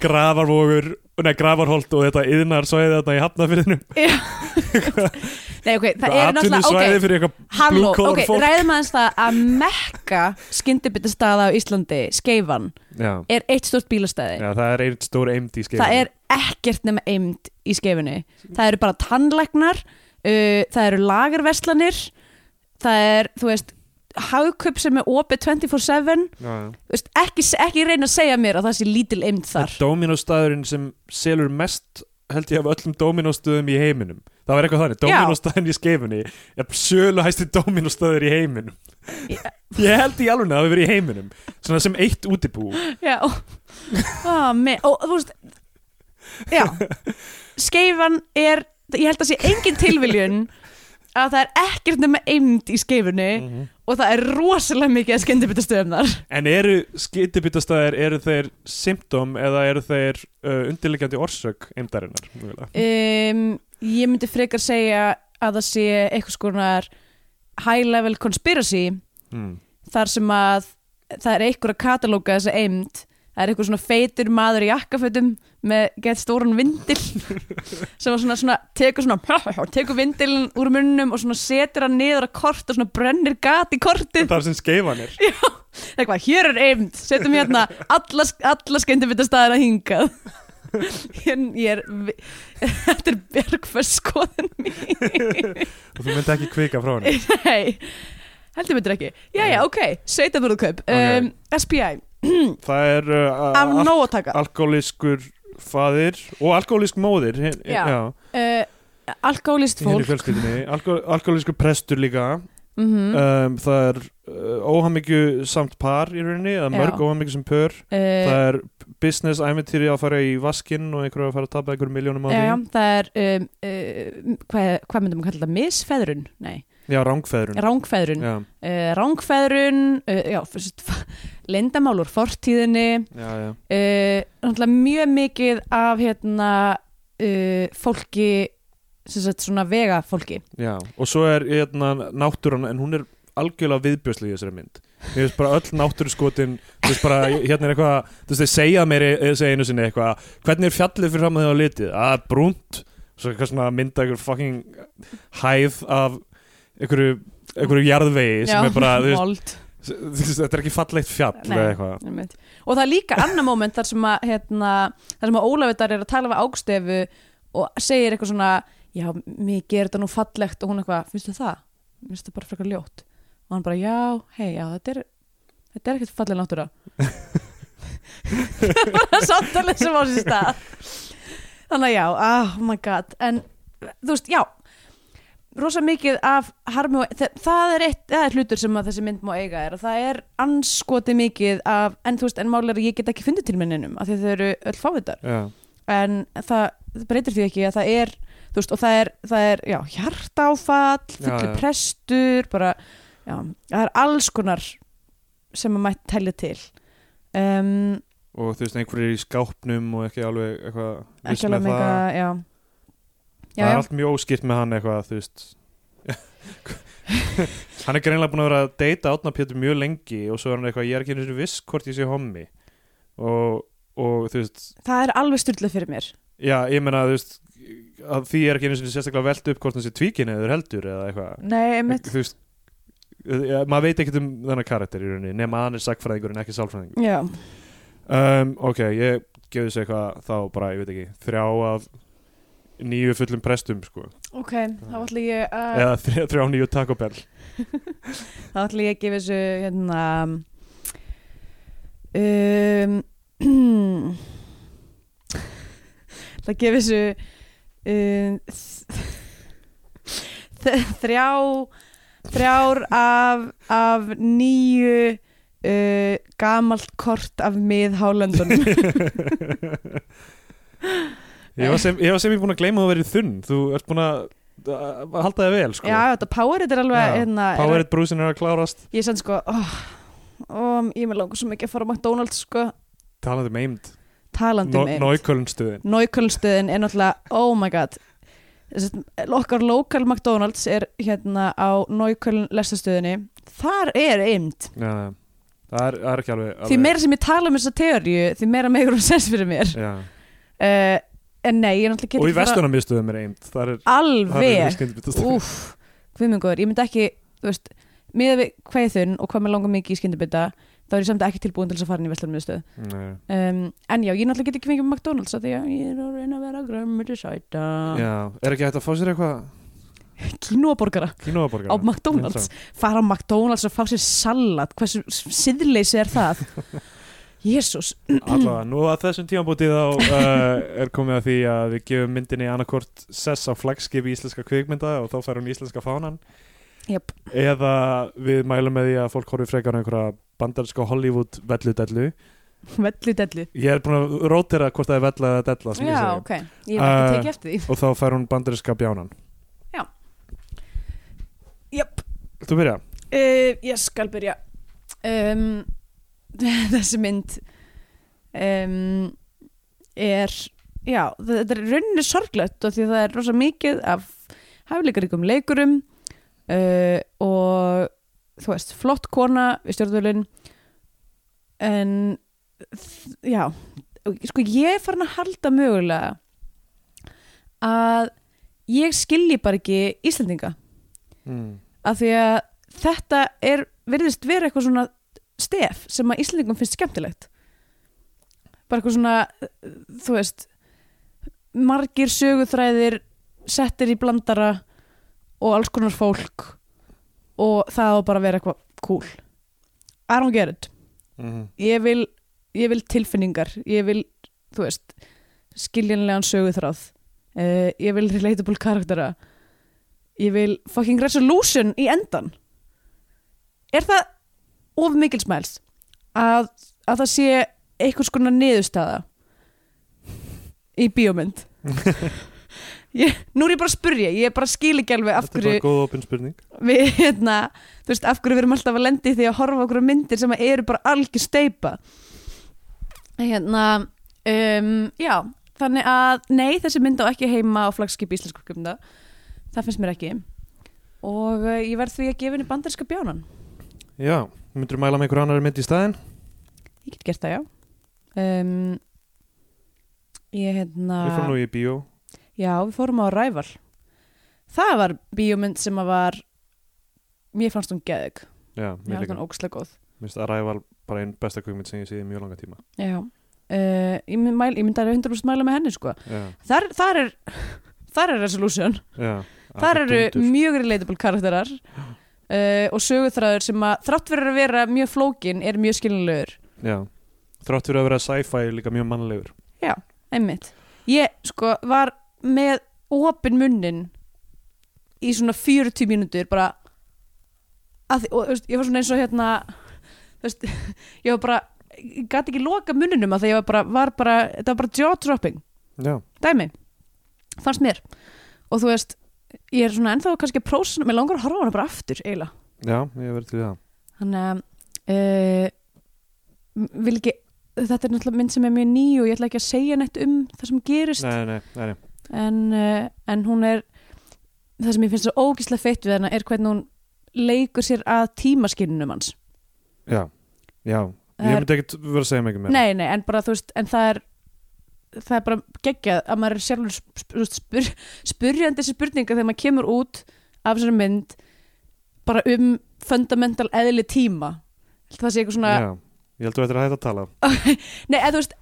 gravarvogur Nei, gravarholt og þetta yðnar svæði þetta í hafnafyrðinu nei, ok, það er náttúrulega ok, halló, ok, fólk. ræðum aðeins það að mekka skyndibitstæða á Íslandi, Skeifan já, er eitt stort bílastæði. Já, það er einn stór eimd í skeiðinu það er ekkert nema eimd í skeifinni það eru bara tannlæknar uh, það eru lagerverslanir það er, þú veist hagköp sem er opið 24-7 já, já. Þú veist, ekki, ekki reyna að segja mér að það sé lítil eimd þar. Dominóstaðurinn sem selur mest held ég af öllum Dominóstöðum í heiminum. Það var eitthvað þannig, Dominóstaðin í skeifunni er sölu hæsti Dominóstaður í heiminum. Já. ég held í alveg að það hefur verið í heiminum. Svona sem eitt útibú. Já. Oh, me, og þú veist já. Skeifan er, ég held að sé engin tilviljun að það er ekkert nema eimd í skeifunni Mhm. og það er rosalega mikið að skyndibittastöðum þar en eru skytibitastæðir eru þeir symptom eða eru þeir uh, undirliggjandi orsök eimdarinnar mögulega? um, ég myndi frekar segja að það sé eitthvað skonar high level conspiracy mm. þar sem að það er eitthvað að katalóga þessa eimd það er eitthvað svona feitur maður í jakkafötum með gett stóran vindil sem var svona, svona tekur svona tekur vindilin úr munnum og svona setur hann niður að kort og svona brennir gat í kortið. Það er sem skeifan eitthvað, hér er eimd, setjum hérna alla, alla skyndibitastæðina hingað. Ég, ég er þetta er mín. Og þú myndi ekki kvika frá henni. Nei, heldur myndir ekki. Já já, ok, sveitabörðukaup um, SPI, það er uh, af faðir og alkohólisk móðir hin, Já. já, uh, alkoholist í henni fólk. fjölskyldinni Alko alkohóliskur prestur líka. Mm um, það er uh, óhamingju samt par í rauninni eða mörg Já. óhamingju sem pör. Það er business æventýri að fara í vaskinn og einhverju að fara að tapa einhverjum miljónum á því. Já, það er um, uh, hvað, hvað myndum að kalla það, misfeðrun? Nei, já, rángfeðrun rángfeðrun já, uh, rángfeðrun uh, já, fyrst, lendamál úr fortíðinni. Já, já, uh, mjög mikið af hérna uh, fólki sagt svona vega fólki já og svo er hérna, náttúran en hún er algjörlega viðbjörslega í þessari mynd. Mér finnst bara öll náttúru skotin þú veist bara, hérna er eitthvað þú veist, þeir segja mér segja einu sinni eitthvað hvernig er fjallið fyrir fram að þið á litið? Að brúnt, svo eitthvað svona mynda einhver fucking hæð af einhverju, jarðvegi sem er bara, veist, veist, þetta er ekki fallegt fjall Nei. eða eitthvað Einmitt. og það er líka annar moment þar sem að hérna, þar sem að Ólafur er að tala við ágstefu og segir eitthvað svona já, mér gerir þetta nú fallegt og hún eitthvað, finnst þú það? Finnst það bara frekar ljótt og hann bara, já, hei, já, þetta er þetta er ekkert falleg náttúra bara samtalið sem á sér stað þannig að já, oh my god en þú veist, já rosa mikið af harmi og það, það er eitt, það er hlutur sem þessi mynd má eiga er að það er anskoti mikið af, en þú veist, en máli að ég get ekki fundið til minninum af því þau eru öll fávitar já, en það, það breytir því ekki að það er þú veist, og það er, það er já, hjartáfall, fullu Já, já. prestur bara, já, það er alls konar sem að mætti telja til um, og þú veist, einhverjir í skápnum og ekki alveg eitthvað ekki alveg með mega, það. Já það er allt mjög óskipt með hann eitthvað þú veist. Hann er greinlega búin að vera að deyta Átna Pétur mjög lengi og svo er hann eitthvað, ég er ekki einu sinni viss hvort ég sé hommi. Og, og þú veist. Það er alveg styrlað fyrir mér. Já, ég meina þú veist því er ekki einu sinni sérstaklega velt upp hvort hann sé tvíkin eða heldur eða eitthvað. Nei, einmitt, þú veist ja, maður veit ekkert um þennan karakter í rauninni nema að hann er sagfræðingur en ekki sálfræðingur. Já, um, ok, ég gefði þessu eitthvað þá bara, ég veit ekki, þrjá af nýju fullum prestum sko. ok þá ætla ég að eða þrjá, þrjá nýju Taco Bell þá ætla ég að gefa þessu hérna um það gefa þessu um, þrjá þrjár af, af nýju uh, gamalt kort af miðhálöndunum ég var sem ég var sem ég búin að gleyma að vera þunn. Þú ert búin að að halda þig vel sko. já, þetta Powerade er alveg hérna, er, Powerade brúsin er að klárast. Ég sann sko oh, oh, ég með langar svo mikið að fara á McDonalds sko. Talandi um eind talandi no, með Nóikölnstöðin Nóikölnstöðin er náttúrulega, oh my god. Að okkar lokal McDonalds er hérna á Nóiköln lestastöðinni, þar er eind já, það er, það er ekki alveg, því alveg meira sem ég tala um þessa teóriu því meira megur hún sens fyrir mér. Já. uh, en nei, ég náttúrulega og í vestunarmiðstöðum er það er, alveg, skyndibitastæði. úff hvimiðngur, ég myndi ekki, þú veist miða við hvað ég þunn og hvað mér langar mikið í skyndibita þá er ég samt ekki tilbúin til þess að fara inn í Nei. um, en já, ég náttúrulega get ekki fengið með McDonalds af því að ég er að reyna að vera grömmur sæta. Já, er ekki hægt að fá sér eitthvað? Kínóaborgar á McDonalds. Fara á McDonalds og fá sér salat hversu siðleysi er það Jésús. Allavega, nú að þessum tímabútið þá uh, er komið að því að við gefum myndinni annarkort sess á flagskipi íslenska kvikmynda og þá fær hún íslenska fánan. Jöp. eða við mælum með því að fólk horfið frekar á einhverja bandarinska Hollywood velludellu. Vellu dellu ég er búin að rótira hvort það er vella eða della ég já, segi. ok, ég var ekki Uh, að tekið eftir því. og þá fær hún bandarinska bjánan. Jöp. Þú byrja? uh, ég skal byrja. Um, þessi mynd um, er já, þetta er rauninni sorglegt og því það er rosa mikið af hæfileikaríkum leikurum uh, og þú veist, flott kona við stjórnvölin en já, sko ég er farin að halda mögulega að ég skilji bara ekki Íslendinga Mm. af því að þetta er virðist vera eitthvað svona stef sem að Íslandingum finnst skemmtilegt. Bara eitthvað svona þú veist margir söguþræðir settir í blandara og alls konar fólk og það á bara að vera eitthvað cool. I don't get it. Mm. ég vil, ég vil tilfinningar. Ég vil, þú veist skiljanlegan söguþráð. Uh, ég vil relatable karaktera. Ég vil fucking resolution í endan er það of mikil sməls að, að það sé einhvers konar niðurstaða í bíómynd. Ég, nú er ég bara að spurja ég er bara að skil ekki alveg af Þetta er hverju bara góð opin spurning. við, hérna, þú veist, af hverju við erum alltaf að lendi því að horfa okkur á myndir sem eru bara algjör steipa hérna um, já, þannig að nei, þessi mynd á ekki heima á flagskip íslensku kjöfnda, það finnst mér ekki. Og uh, ég verð því að gefa henni bandarska bjánan, Já, myndur mæla með einhver annar mynd í staðinn? ég get gert það já. Um, ég hérna Við fórum nú í bíó. Já, við fórum á Ræval það var bíómynd sem að var mér fannst hún geðug. Já, mér fannst hún ógstlega góð. Mér finnst að ræval bara einn besta kvikmynd sem ég sé í mjög langa tíma. Já, uh, ég, mynd myndi að 100% mæla með henni sko. Já, þar, þar er þar er resolution, já þar eru mjög relatable karakterar uh, og söguþræður sem að þrátt fyrir að vera mjög flókin er mjög skiljanlegur. Já, þrátt fyrir að vera sci-fi líka mjög mannlegur. Einmitt, ég sko var með opin munnin í svona 40 mínútur bara að, og, veist, ég var svona eins og hérna veist, ég var bara ég gæti ekki loka munninum að það var bara, var bara þetta var bara jaw dropping Já, dæmi, fannst mér. Og þú veist, ég er svona ennþá kannski að prósa, mér langar að horfa hana bara aftur eiginlega, já, ég verði til það. Þannig að uh, vil ekki þetta er náttúrulega mynd sem er mjög ný og ég ætla ekki að segja neitt um það sem gerist. Nei, nei, nei, en, uh, en hún er það sem ég finnst svo ógíslega feitt við hana er hvernig hún leikur sér að tímaskinnunum hans. Já, já. Það ég myndi ekkert vera að segja mikið meira. Nei, nei, en bara þú veist en það er það er bara geggjað að maður er sjálfur spur, spur, spurjandi þessi spurninga þegar maður kemur út af þessari mynd bara um fundamental eðli tíma. Það sé eitthvað svona já, ég held að þú ættir að hætta að tala. Nei, eða þú veist,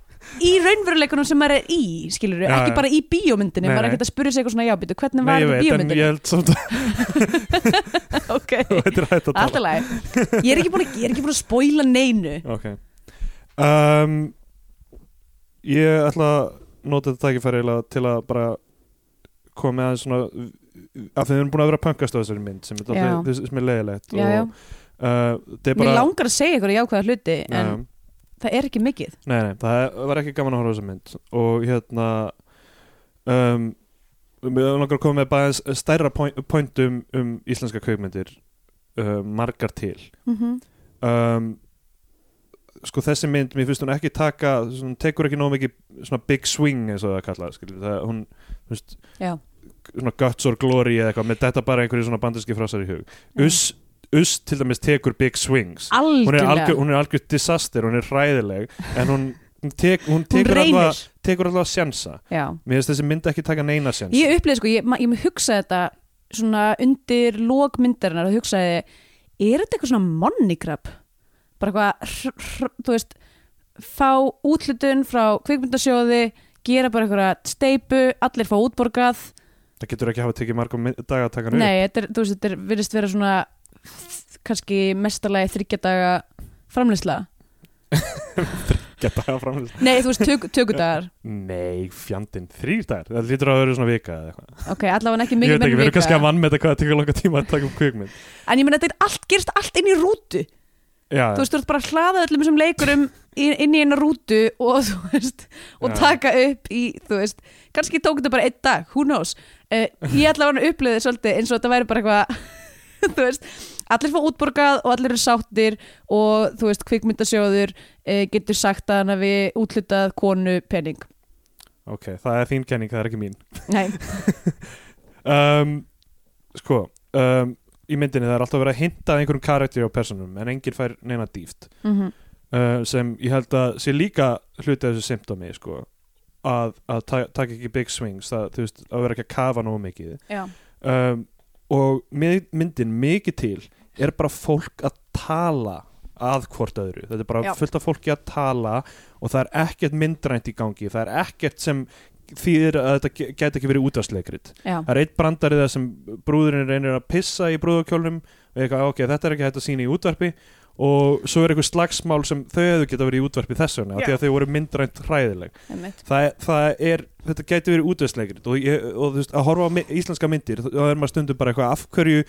í raunveruleikunum sem maður er í, skilur Já, ekki bara í bíómyndinni, Nei, maður er nei. ekkert að spyrja sig eitthvað svona, já, býtu, hvernig Nei, var ég þetta í veit, en ég held samt að ok, þú ættir að hætta að tala. Alltaf læg ég er ekki búin að, ég að spoila neinu. Ok. Um, Ég ætla að nota þetta tækifæri til að bara koma með aðeins svona af því við erum búin að vera punkast á þessari mynd sem er, alltaf, sem er leiðilegt Já, já. og uh, er Mér bara langar að segja eitthvað jákvæða hluti en Nei, það er ekki mikið. Nei, nei, það var ekki gaman að horfa á þessa mynd og hérna um, við langar að koma með bara stærra point, point um, íslenska kveikmyndir uh, margar til. Mm um, sko þessi mynd, mér finnst hún ekki taka hún tekur ekki nóg mikið svona big swing eins og það kalla skilur, það, hún, Já, svona guts or glory eða eitthvað, með þetta bara einhverju svona banderski frásar í hug. Us, Us til dæmis tekur big swings. Algjörlega. algjör, hún er algjör disaster, hún er hræðileg en hún, hún, tek, hún tekur alltaf tekur alltaf að sjensa Já, mér finnst þessi mynd ekki taka neina sjens ég upplýði sko, ég, ég með hugsa þetta svona undir lókmyndarinnar og hugsaði, er þetta eitthvað svona moneygrab? Bara eitthvað, þú veist fá útlutun frá kvikmyndasjóði gera bara eitthvað steipu allir fá útborgað. Það getur ekki hafa tekið margum daga að taka hann Nei, þetta er, þú veist, þetta virðist vera svona kannski mestalagi þryggjadaga framleysla upp geta hafa framlega Nei, þú veist, tök, tökudagar. Nei, fjandinn, þrýr dagar. Það lítur að vera svona vika eða eitthvað. Ok, allavega ekki ég mikið veit ekki, við erum kannski að vika vann með þetta hvað það tekur langa tíma að taka um kvikmynd. En ég meina, þetta er allt, gerist allt inn í rútu já, Þú veist, þú ert bara að hlaða öllum þessum leikurum í- inn í eina rútu og þú veist og taka upp í, þú veist kannski tók þetta bara einn dag, who knows? Uh, Ég allavega að upplöði svolítið eins og þetta væri bara eitthvað þú veist, allir fá útborgað og allir eru sáttir og þú veist, kvikmyndasjóður uh, getur sagt að hann hafi útlutað konu penning ok, það er þín kenning, það er ekki mín. Nei, um, sko um, í myndinni það er alltaf verið að hinta að einhverjum karakteri á personum en enginn fær neina dýft. Mm uh, sem ég held að sé líka hluti af þessu symptomi sko, að, að ta taka ekki big swings það, þú veist, að vera ekki að kafa nógu mikið. Um, og my- myndin mikið til er bara fólk að tala að hvort öðru, þetta er bara Já. fullt af fólki að tala og það er ekkert myndrænt í gangi, það er ekkert sem þýðir að þetta ge- gæti ekki verið útastleikrit já, það er eitt brandari það sem brúðurinn reynir að pissa í brúðakjólnum og eitthvað, ok, þetta er ekki hægt að sína í útvarpi. Og svo er eitthvað slagsmál sem þau hefðu geta verið í útvarpi þess vegna því að þau voru myndrænt hræðileg. Það, það er, þetta gæti verið útvarpsleikrit og, og þú veist, að horfa á íslenska myndir þá er maður stundum bara eitthvað af hverju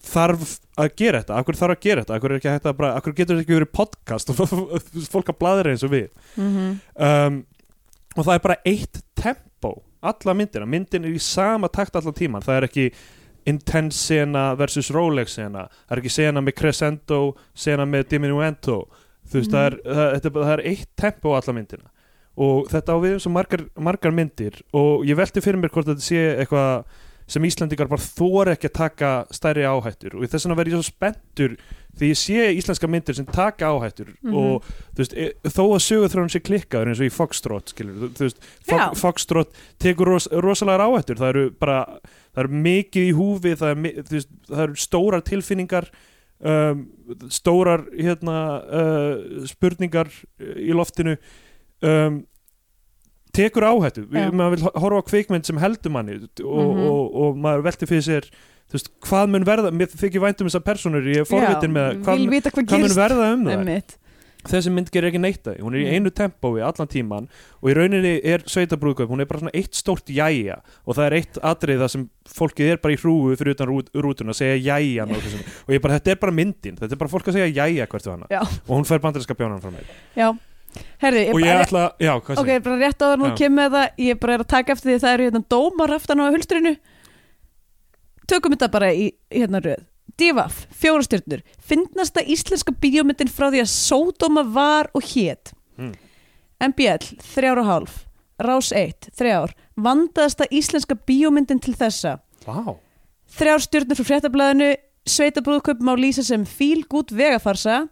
þarf að gera þetta, hverju þarf að gera þetta? Ekki hægt að bara, hverju getur þetta ekki verið podcast? Og fólk að bladra eins og við. Mm um, og það er bara eitt tempo alla myndina, myndin er í sama takt allan tíman, það er ekki intense sena versus Rolex sena. Það er ekki sena með crescendo sena með diminuendo. Þú veist, Mhm. það, er, það, er bara- það er eitt tempo á alla myndina. Og þetta á við um svo margar, margar myndir. Og ég velti fyrir mér hvort þetta sé eitthvað sem Íslandingar bara þóra ekki að taka stærri áhættur. Og þess vegna verð ég svo spenntur því ég sé íslenska myndir sem taka áhættur Mhm. og þú veist, e, þó að sögurþróun sé klikkaður eins og í Foxtrot. Fo Foxtrot tekur ros, rosalega áhættur það eru bara, það eru mikið í húfi það, er, veist, það eru stórar tilfinningar um, stórar hérna uh, spurningar í loftinu um, tekur áhættu. Við- maður vil ho- horfa á kvikmynd sem heldur manni og, Mhm. og, og maður velti fyrir sér þú veist, hvað mun verða, mér þykir væntum þessar personur, ég er forvitin með það, hvað, hvað hvað mun verða um það einmitt. Þessi mynd gerir ekki neitt að hún er í Mm. einu tempói allan tíman og í rauninni er sveitabrúðkaup, hún er bara svona eitt stórt jæja og það er eitt atrið það sem fólkið er bara í hrúu fyrir utan rút, rútuna að segja jæja og, og ég bara, þetta er bara myndin, þetta er bara fólk að segja jæja hvert við hana og hún fær bandarinska bjánan frá mér. Já, herði, og ég ætla, já, hvað Ok, segir bara rétt áður nú Já. kemur það. Ég bara er að taka eftir því að það eru hérna dómar aftan á hulstrinu. Tökum þetta bara í hérna röð. Divaf, fjóra stjörnur. Finnasta íslenska bíómyndin frá því að Sódóma var og hét. Mm. MBL, þrjár og hálf. Rás 1, þrjár. Vandaðasta íslenska bíómyndin til þessa. Vá, þrjár stjörnur frá fréttablaðinu. Sveitabrúðköp má lýsa sem fíl gút vegafarsa.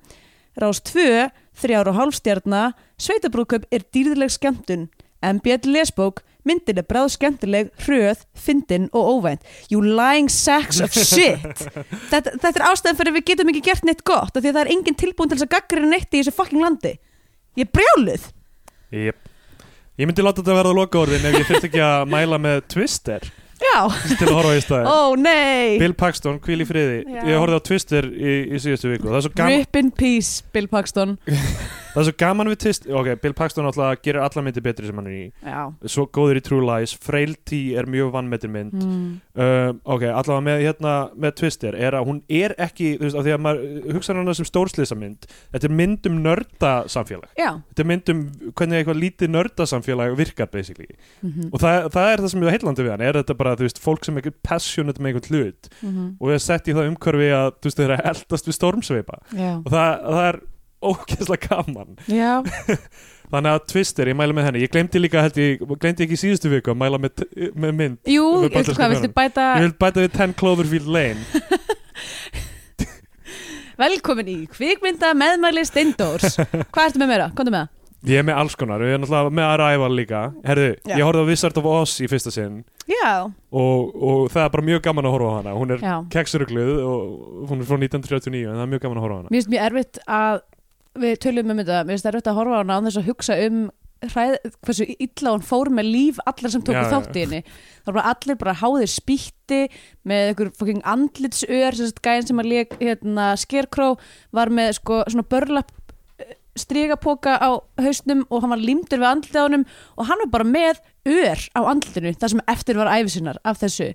Rás 2, þrjár og hálfstjarna Sveitabrúðköp er dýrðileg skemmtun. MBL lesbók myndin er bráð skemmtileg, hröð, fyndin og óvænt. You lying sacks of shit! Þetta, þetta er ástæðan fyrir að við getum ekki gert neitt gott af því að það er engin tilbúin til þess að gaggrina neitt í þessu fucking landi. Ég brjáluð! Yep. Ég myndi láta þetta verða loka orðin ef ég þurfti ekki að mæla með Twister til að horfa í ó nei. Bill Paxton, hvíl í friði. Já. Ég horfði á Twister í, í síðustu viku Rip in peace, Bill Paxton það er svo gaman við Twister Ok, Bill Paxton alltaf gerir alla myndir betri sem hann er í. Já. Svo góður í True Lies. Frailty er mjög vannmetin mynd. Mm. uh, Ok, allavega með, hérna, með Twister er að hún er ekki Þú veist, af því að maður hugsa hana sem stórslisa mynd Þetta er mynd um nörda samfélag Já. Þetta er mynd um hvernig eitthvað lítið nörda samfélag virkar basically. Mm og það, það er það sem er heillandi við hann er þetta bara, þú veist, fólk sem er passionate með einhvern hlut. -hmm. og er sett í það umhverfi að, þú veist, þeir eru eldast við stormsveipa. Og það, það er ógeðslega gaman. Þannig að Twister, ég mæla með henni. Ég glemdi líka, held ég, glemdi ekki síðustu viku að mæla með, með mynd jú, Við ég hvað, viltu bæta ég vil bæta við 10 Cloverfield Lane. Velkomin í kvikmynda meðmæli Steindórs. Hvað ertu með meira? Komdu með það. Ég er með alls konar, við erum náttúrulega með Arrival líka. Herðu, Já. ég horfði á Wizard of Oz í fyrsta sinn. Já, og, og það er bara mjög gaman að horfa á hana. Hún er já. keksurugluð og hún er frá 1939 en það er mjög gaman að horfa á hana. Mér finnst mjög erfitt að við tölum um þetta, mér finnst erfitt að horfa á hana án þess að hugsa um hræð, hversu illa hún fór með líf allar sem tóku þátt í henni. Þá var allir bara háðir spýtti með einhver fucking andlitsör gæðin sem að leik hérna, Scarecrow var með sko svona börlapp strígapoka á hausnum og hann var limdur við andlitið á honum og hann var bara með ör á andlitinu það sem eftir var æfisinnar af þessu.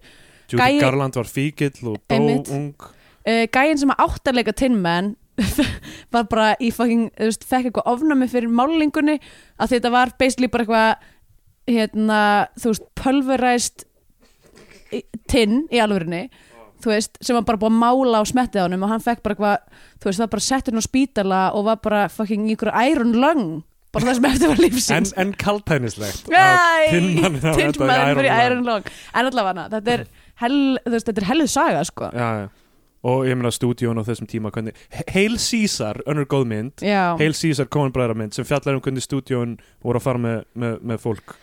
Gæi- Garland var fíkill og dó ung. Uh, gæinn sem að leika Tin Man var bara í fucking, þú veist, fekk eitthvað ofnami fyrir málingunni að þetta var basically bara eitthvað hérna, þú veist, pulverized í- tin í alvörinni þú veist, sem var bara búið að mála á smettið á honum og hann fekk bara eitthvað, þú veist, það var bara settur hann á spítala og var bara fucking í ykkur iron lung bara það sem eftir var en, lífsins. En kaltænislegt Æ, Tinnmann Tinnmann fyrir Iron Lung. En allavega, er þetta er helluð saga, sko. Já, já. Og ég meina stúdíón á þessum tíma hvernig, Hail Caesar, önnur góð mynd. Já, Hail Caesar, Coen Bræðra mynd sem fjallar um hvernig stúdíón voru að fara með, með, með fólk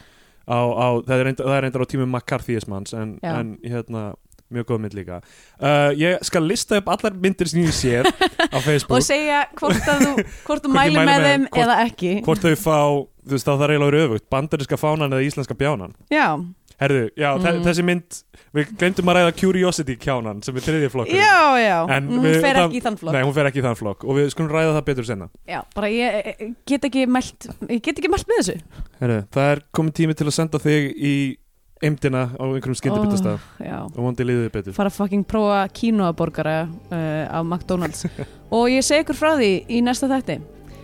á, á, það, er reyndar, á tímum McCarthyismans en, en hérna mjög góð mynd líka. Uh, ég skal lista upp allar myndir sem ég séð á Facebook. Og segja hvort þú hvort þú mæli með með þeim hvort- eða ekki. hvort þau fá, þú veist þá það er eiginlega öfugt. Bandaríska fánan eða íslenska bjánan. Já, herðu, já, Mm. þessi mynd við glemdum að ræða Curiosity kjánan sem er þriðji flokkur já, já. En hún við- fer það- ekki í þann flokk. Nei, hún fer ekki í þann flokk. Og við skulum ræða það betur senna já, bara ég eh, get ekki mælt ég get ekki mælt með þessu. Herru, það er komið tími til að senda þig í eimdina á einhverjum skyndibitastað. Oh, og vondi liðið betur. Fara að fucking prófa kínoaborgara uh, á McDonalds. Og ég segi ykkur frá því í næsta þætti.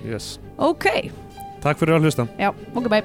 Yes. ok, Takk fyrir að hlusta. Já, ok bye